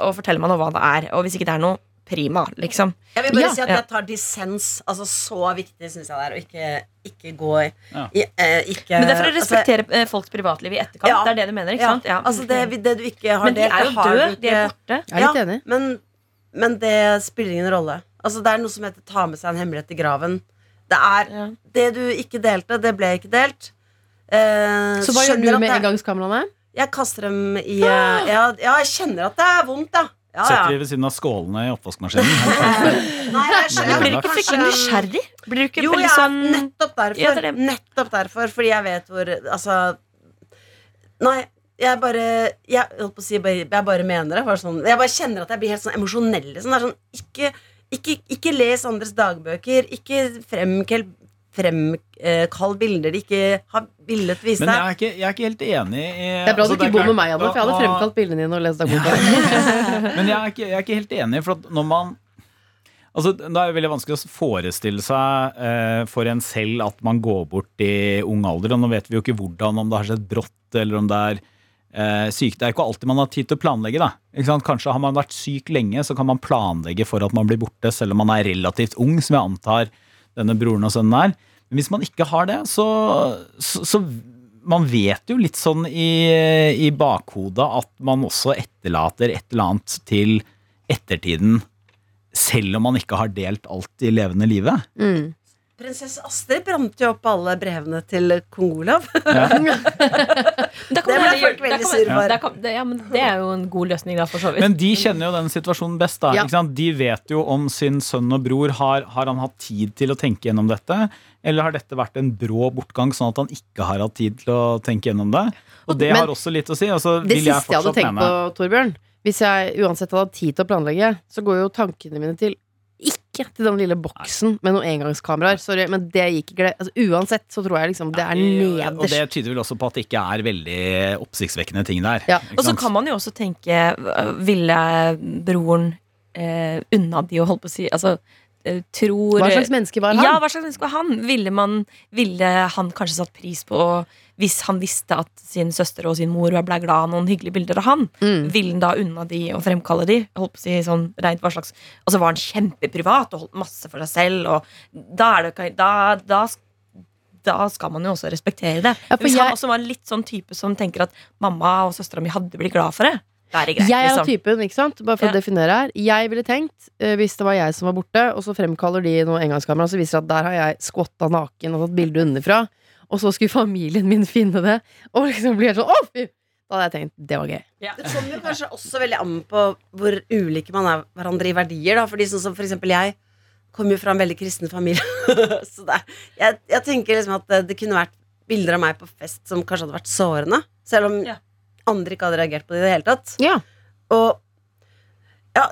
og fortell meg nå hva det er. Og hvis ikke det er noe, prima, liksom. Jeg vil bare Ja. si at Ja. jeg tar dissens. Altså Så viktig syns jeg det er å ikke, ikke gå i, Ja. i eh, ikke, Men det er for å altså, respektere altså, folks privatliv i etterkant. Ja. Det er det du mener, ikke ja, sant? Ja. Altså det, det du ikke har men de er jo døde, de er borte. Jeg er litt enig. Men, men det spiller ingen rolle. Altså, det er noe som heter ta med seg en hemmelighet til graven. Det er Det du ikke delte, det ble ikke delt. Eh, Så hva gjør du med engangskameraene? Jeg kaster dem i eh, ja, ja, jeg kjenner at det er vondt, da. Ja, Setter ja. de ved siden av skålene i oppvaskmaskinen. Nei, jeg skjønner. Blir du ikke fryktelig Kanskje- nysgjerrig? Blir du ikke Jo, veldig ja, sånn nettopp derfor. Ja, det er det. Nettopp derfor, fordi jeg vet hvor Altså Nei, jeg bare Jeg holdt på å si bare- Jeg bare mener det. Bare sånn, jeg bare kjenner at jeg blir helt sånn emosjonell. Sånn, det er sånn, ikke, ikke, ikke les andres dagbøker. Ikke fremkall fremkall bilder de ikke har villet vise Men jeg deg. er ikke, jeg er ikke helt enig i Det er bra altså, du ikke bor med meg, Anna, for jeg hadde fremkalt bildene dine og lest dagboka. Men jeg er, ikke, jeg er ikke helt enig, for at når man Altså, Det er det veldig vanskelig å forestille seg eh, for en selv at man går bort i ung alder. Og nå vet vi jo ikke hvordan, om det har skjedd brått eller om det er eh, sykt. Det er ikke alltid man har tid til å planlegge. da. Ikke sant? Kanskje har man vært syk lenge, så kan man planlegge for at man blir borte, selv om man er relativt ung, som jeg antar denne broren og sønnen er. Men hvis man ikke har det, så, så, så man vet jo litt sånn i, i bakhodet at man også etterlater et eller annet til ettertiden, selv om man ikke har delt alt i levende livet. Mm. Prinsesse Astrid brant jo opp alle brevene til kong Olav. Ja. Det ble folk veldig sur for. Ja, men det er jo en god løsning, da, for så vidt. Men de kjenner jo den situasjonen best. da, Ja. ikke sant? De vet jo om sin sønn og bror. Har, har han hatt tid til å tenke gjennom dette? Eller har dette vært en brå bortgang, sånn at han ikke har hatt tid til å tenke gjennom det? Og det Men har også litt å si. Altså, Det vil jeg siste jeg hadde tenkt mene på, Torbjørn Hvis jeg uansett hadde hatt tid til å planlegge, så går jo tankene mine til ikke til den lille boksen med noen engangskameraer. Sorry, men det gikk ikke. Altså, uansett så tror jeg liksom det er Og det tyder vel også på at det ikke er veldig oppsiktsvekkende ting der. Ja. Og så kan man jo også tenke Ville broren eh, unna de å holde på å si Altså eh, tror Hva slags menneske var han? Ja, hva slags menneske var han? Ville, man, ville han kanskje satt pris på hvis han visste at sin søster og sin mor ble glad av noen hyggelige bilder av han? Mm. Ville han da unna de og fremkalle de? Holdt på å si sånn rent hva slags Altså var han kjempeprivat og holdt masse for seg selv, og da er det Da, da da skal man jo også respektere det. Ja, Hvis han jeg- også var litt sånn type som tenker at mamma og søstera mi hadde blitt glad for det, er det greit. Jeg er liksom. typen, ikke sant? Bare for Ja. å definere her. Jeg ville tenkt, eh, hvis det var jeg som var borte, og så fremkaller de noe engangskamera, så viser det at der har jeg skvotta naken og tatt bilde underfra, og så skulle familien min finne det, og liksom bli helt sånn Å, fy! Da hadde jeg tenkt det var gøy. Det kommer jo kanskje også veldig an på hvor ulike man er hverandre i verdier. Da. Fordi sånn som for eksempel jeg kommer jo fra en veldig kristen familie. så det, jeg, jeg tenker liksom at det, det kunne vært bilder av meg på fest som kanskje hadde vært sårende. Selv om Ja. andre ikke hadde reagert på det i det hele tatt. Ja. Og ja,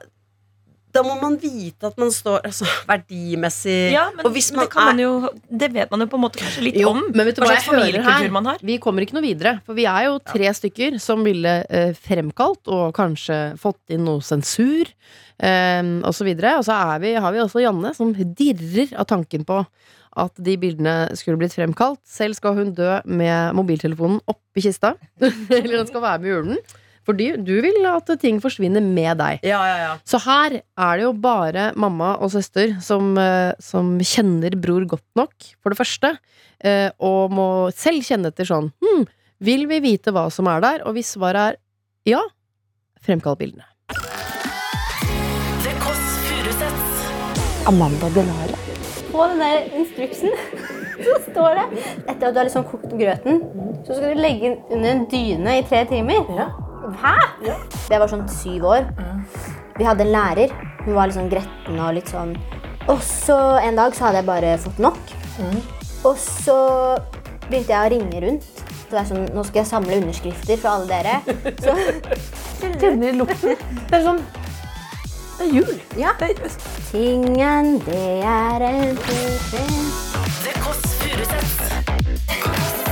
da må man vite at man står altså, verdimessig Ja, men Og hvis det, kan man jo, det vet man jo på en måte kanskje litt Jo, om. men vet du hva jeg hører familiekultur her? man har. Vi kommer ikke noe videre, for vi er jo tre stykker som ville eh, fremkalt og kanskje fått inn noe sensur eh, og så videre. Og så er vi, har vi også Janne som dirrer av tanken på at de bildene skulle blitt fremkalt. Selv skal hun dø med mobiltelefonen oppi kista. Eller den skal være med i urnen. Fordi du vil at ting forsvinner med deg. Ja, ja, ja. Så her er det jo bare mamma og søster som, eh, som kjenner bror godt nok, for det første, eh, og må selv kjenne etter sånn hm, Vil vi vite hva som er der? Og hvis svaret er ja, fremkall bildene. The Kåss Furuseths. Amanda Delara. På den der instruksen så står det etter at du har liksom kokt grøten, så skal du legge den under en dyne i tre timer. Hæ? Jeg var sånn syv år. Vi hadde en lærer. Hun var litt sånn gretten og litt sånn Og så en dag så hadde jeg bare fått nok. Og så begynte jeg å ringe rundt. Så det er sånn, Nå skal jeg samle underskrifter fra alle dere. Så kjenner lukten. Det er sånn Det er jul. Ja. Tingen, det er en Det Kåss Furuseths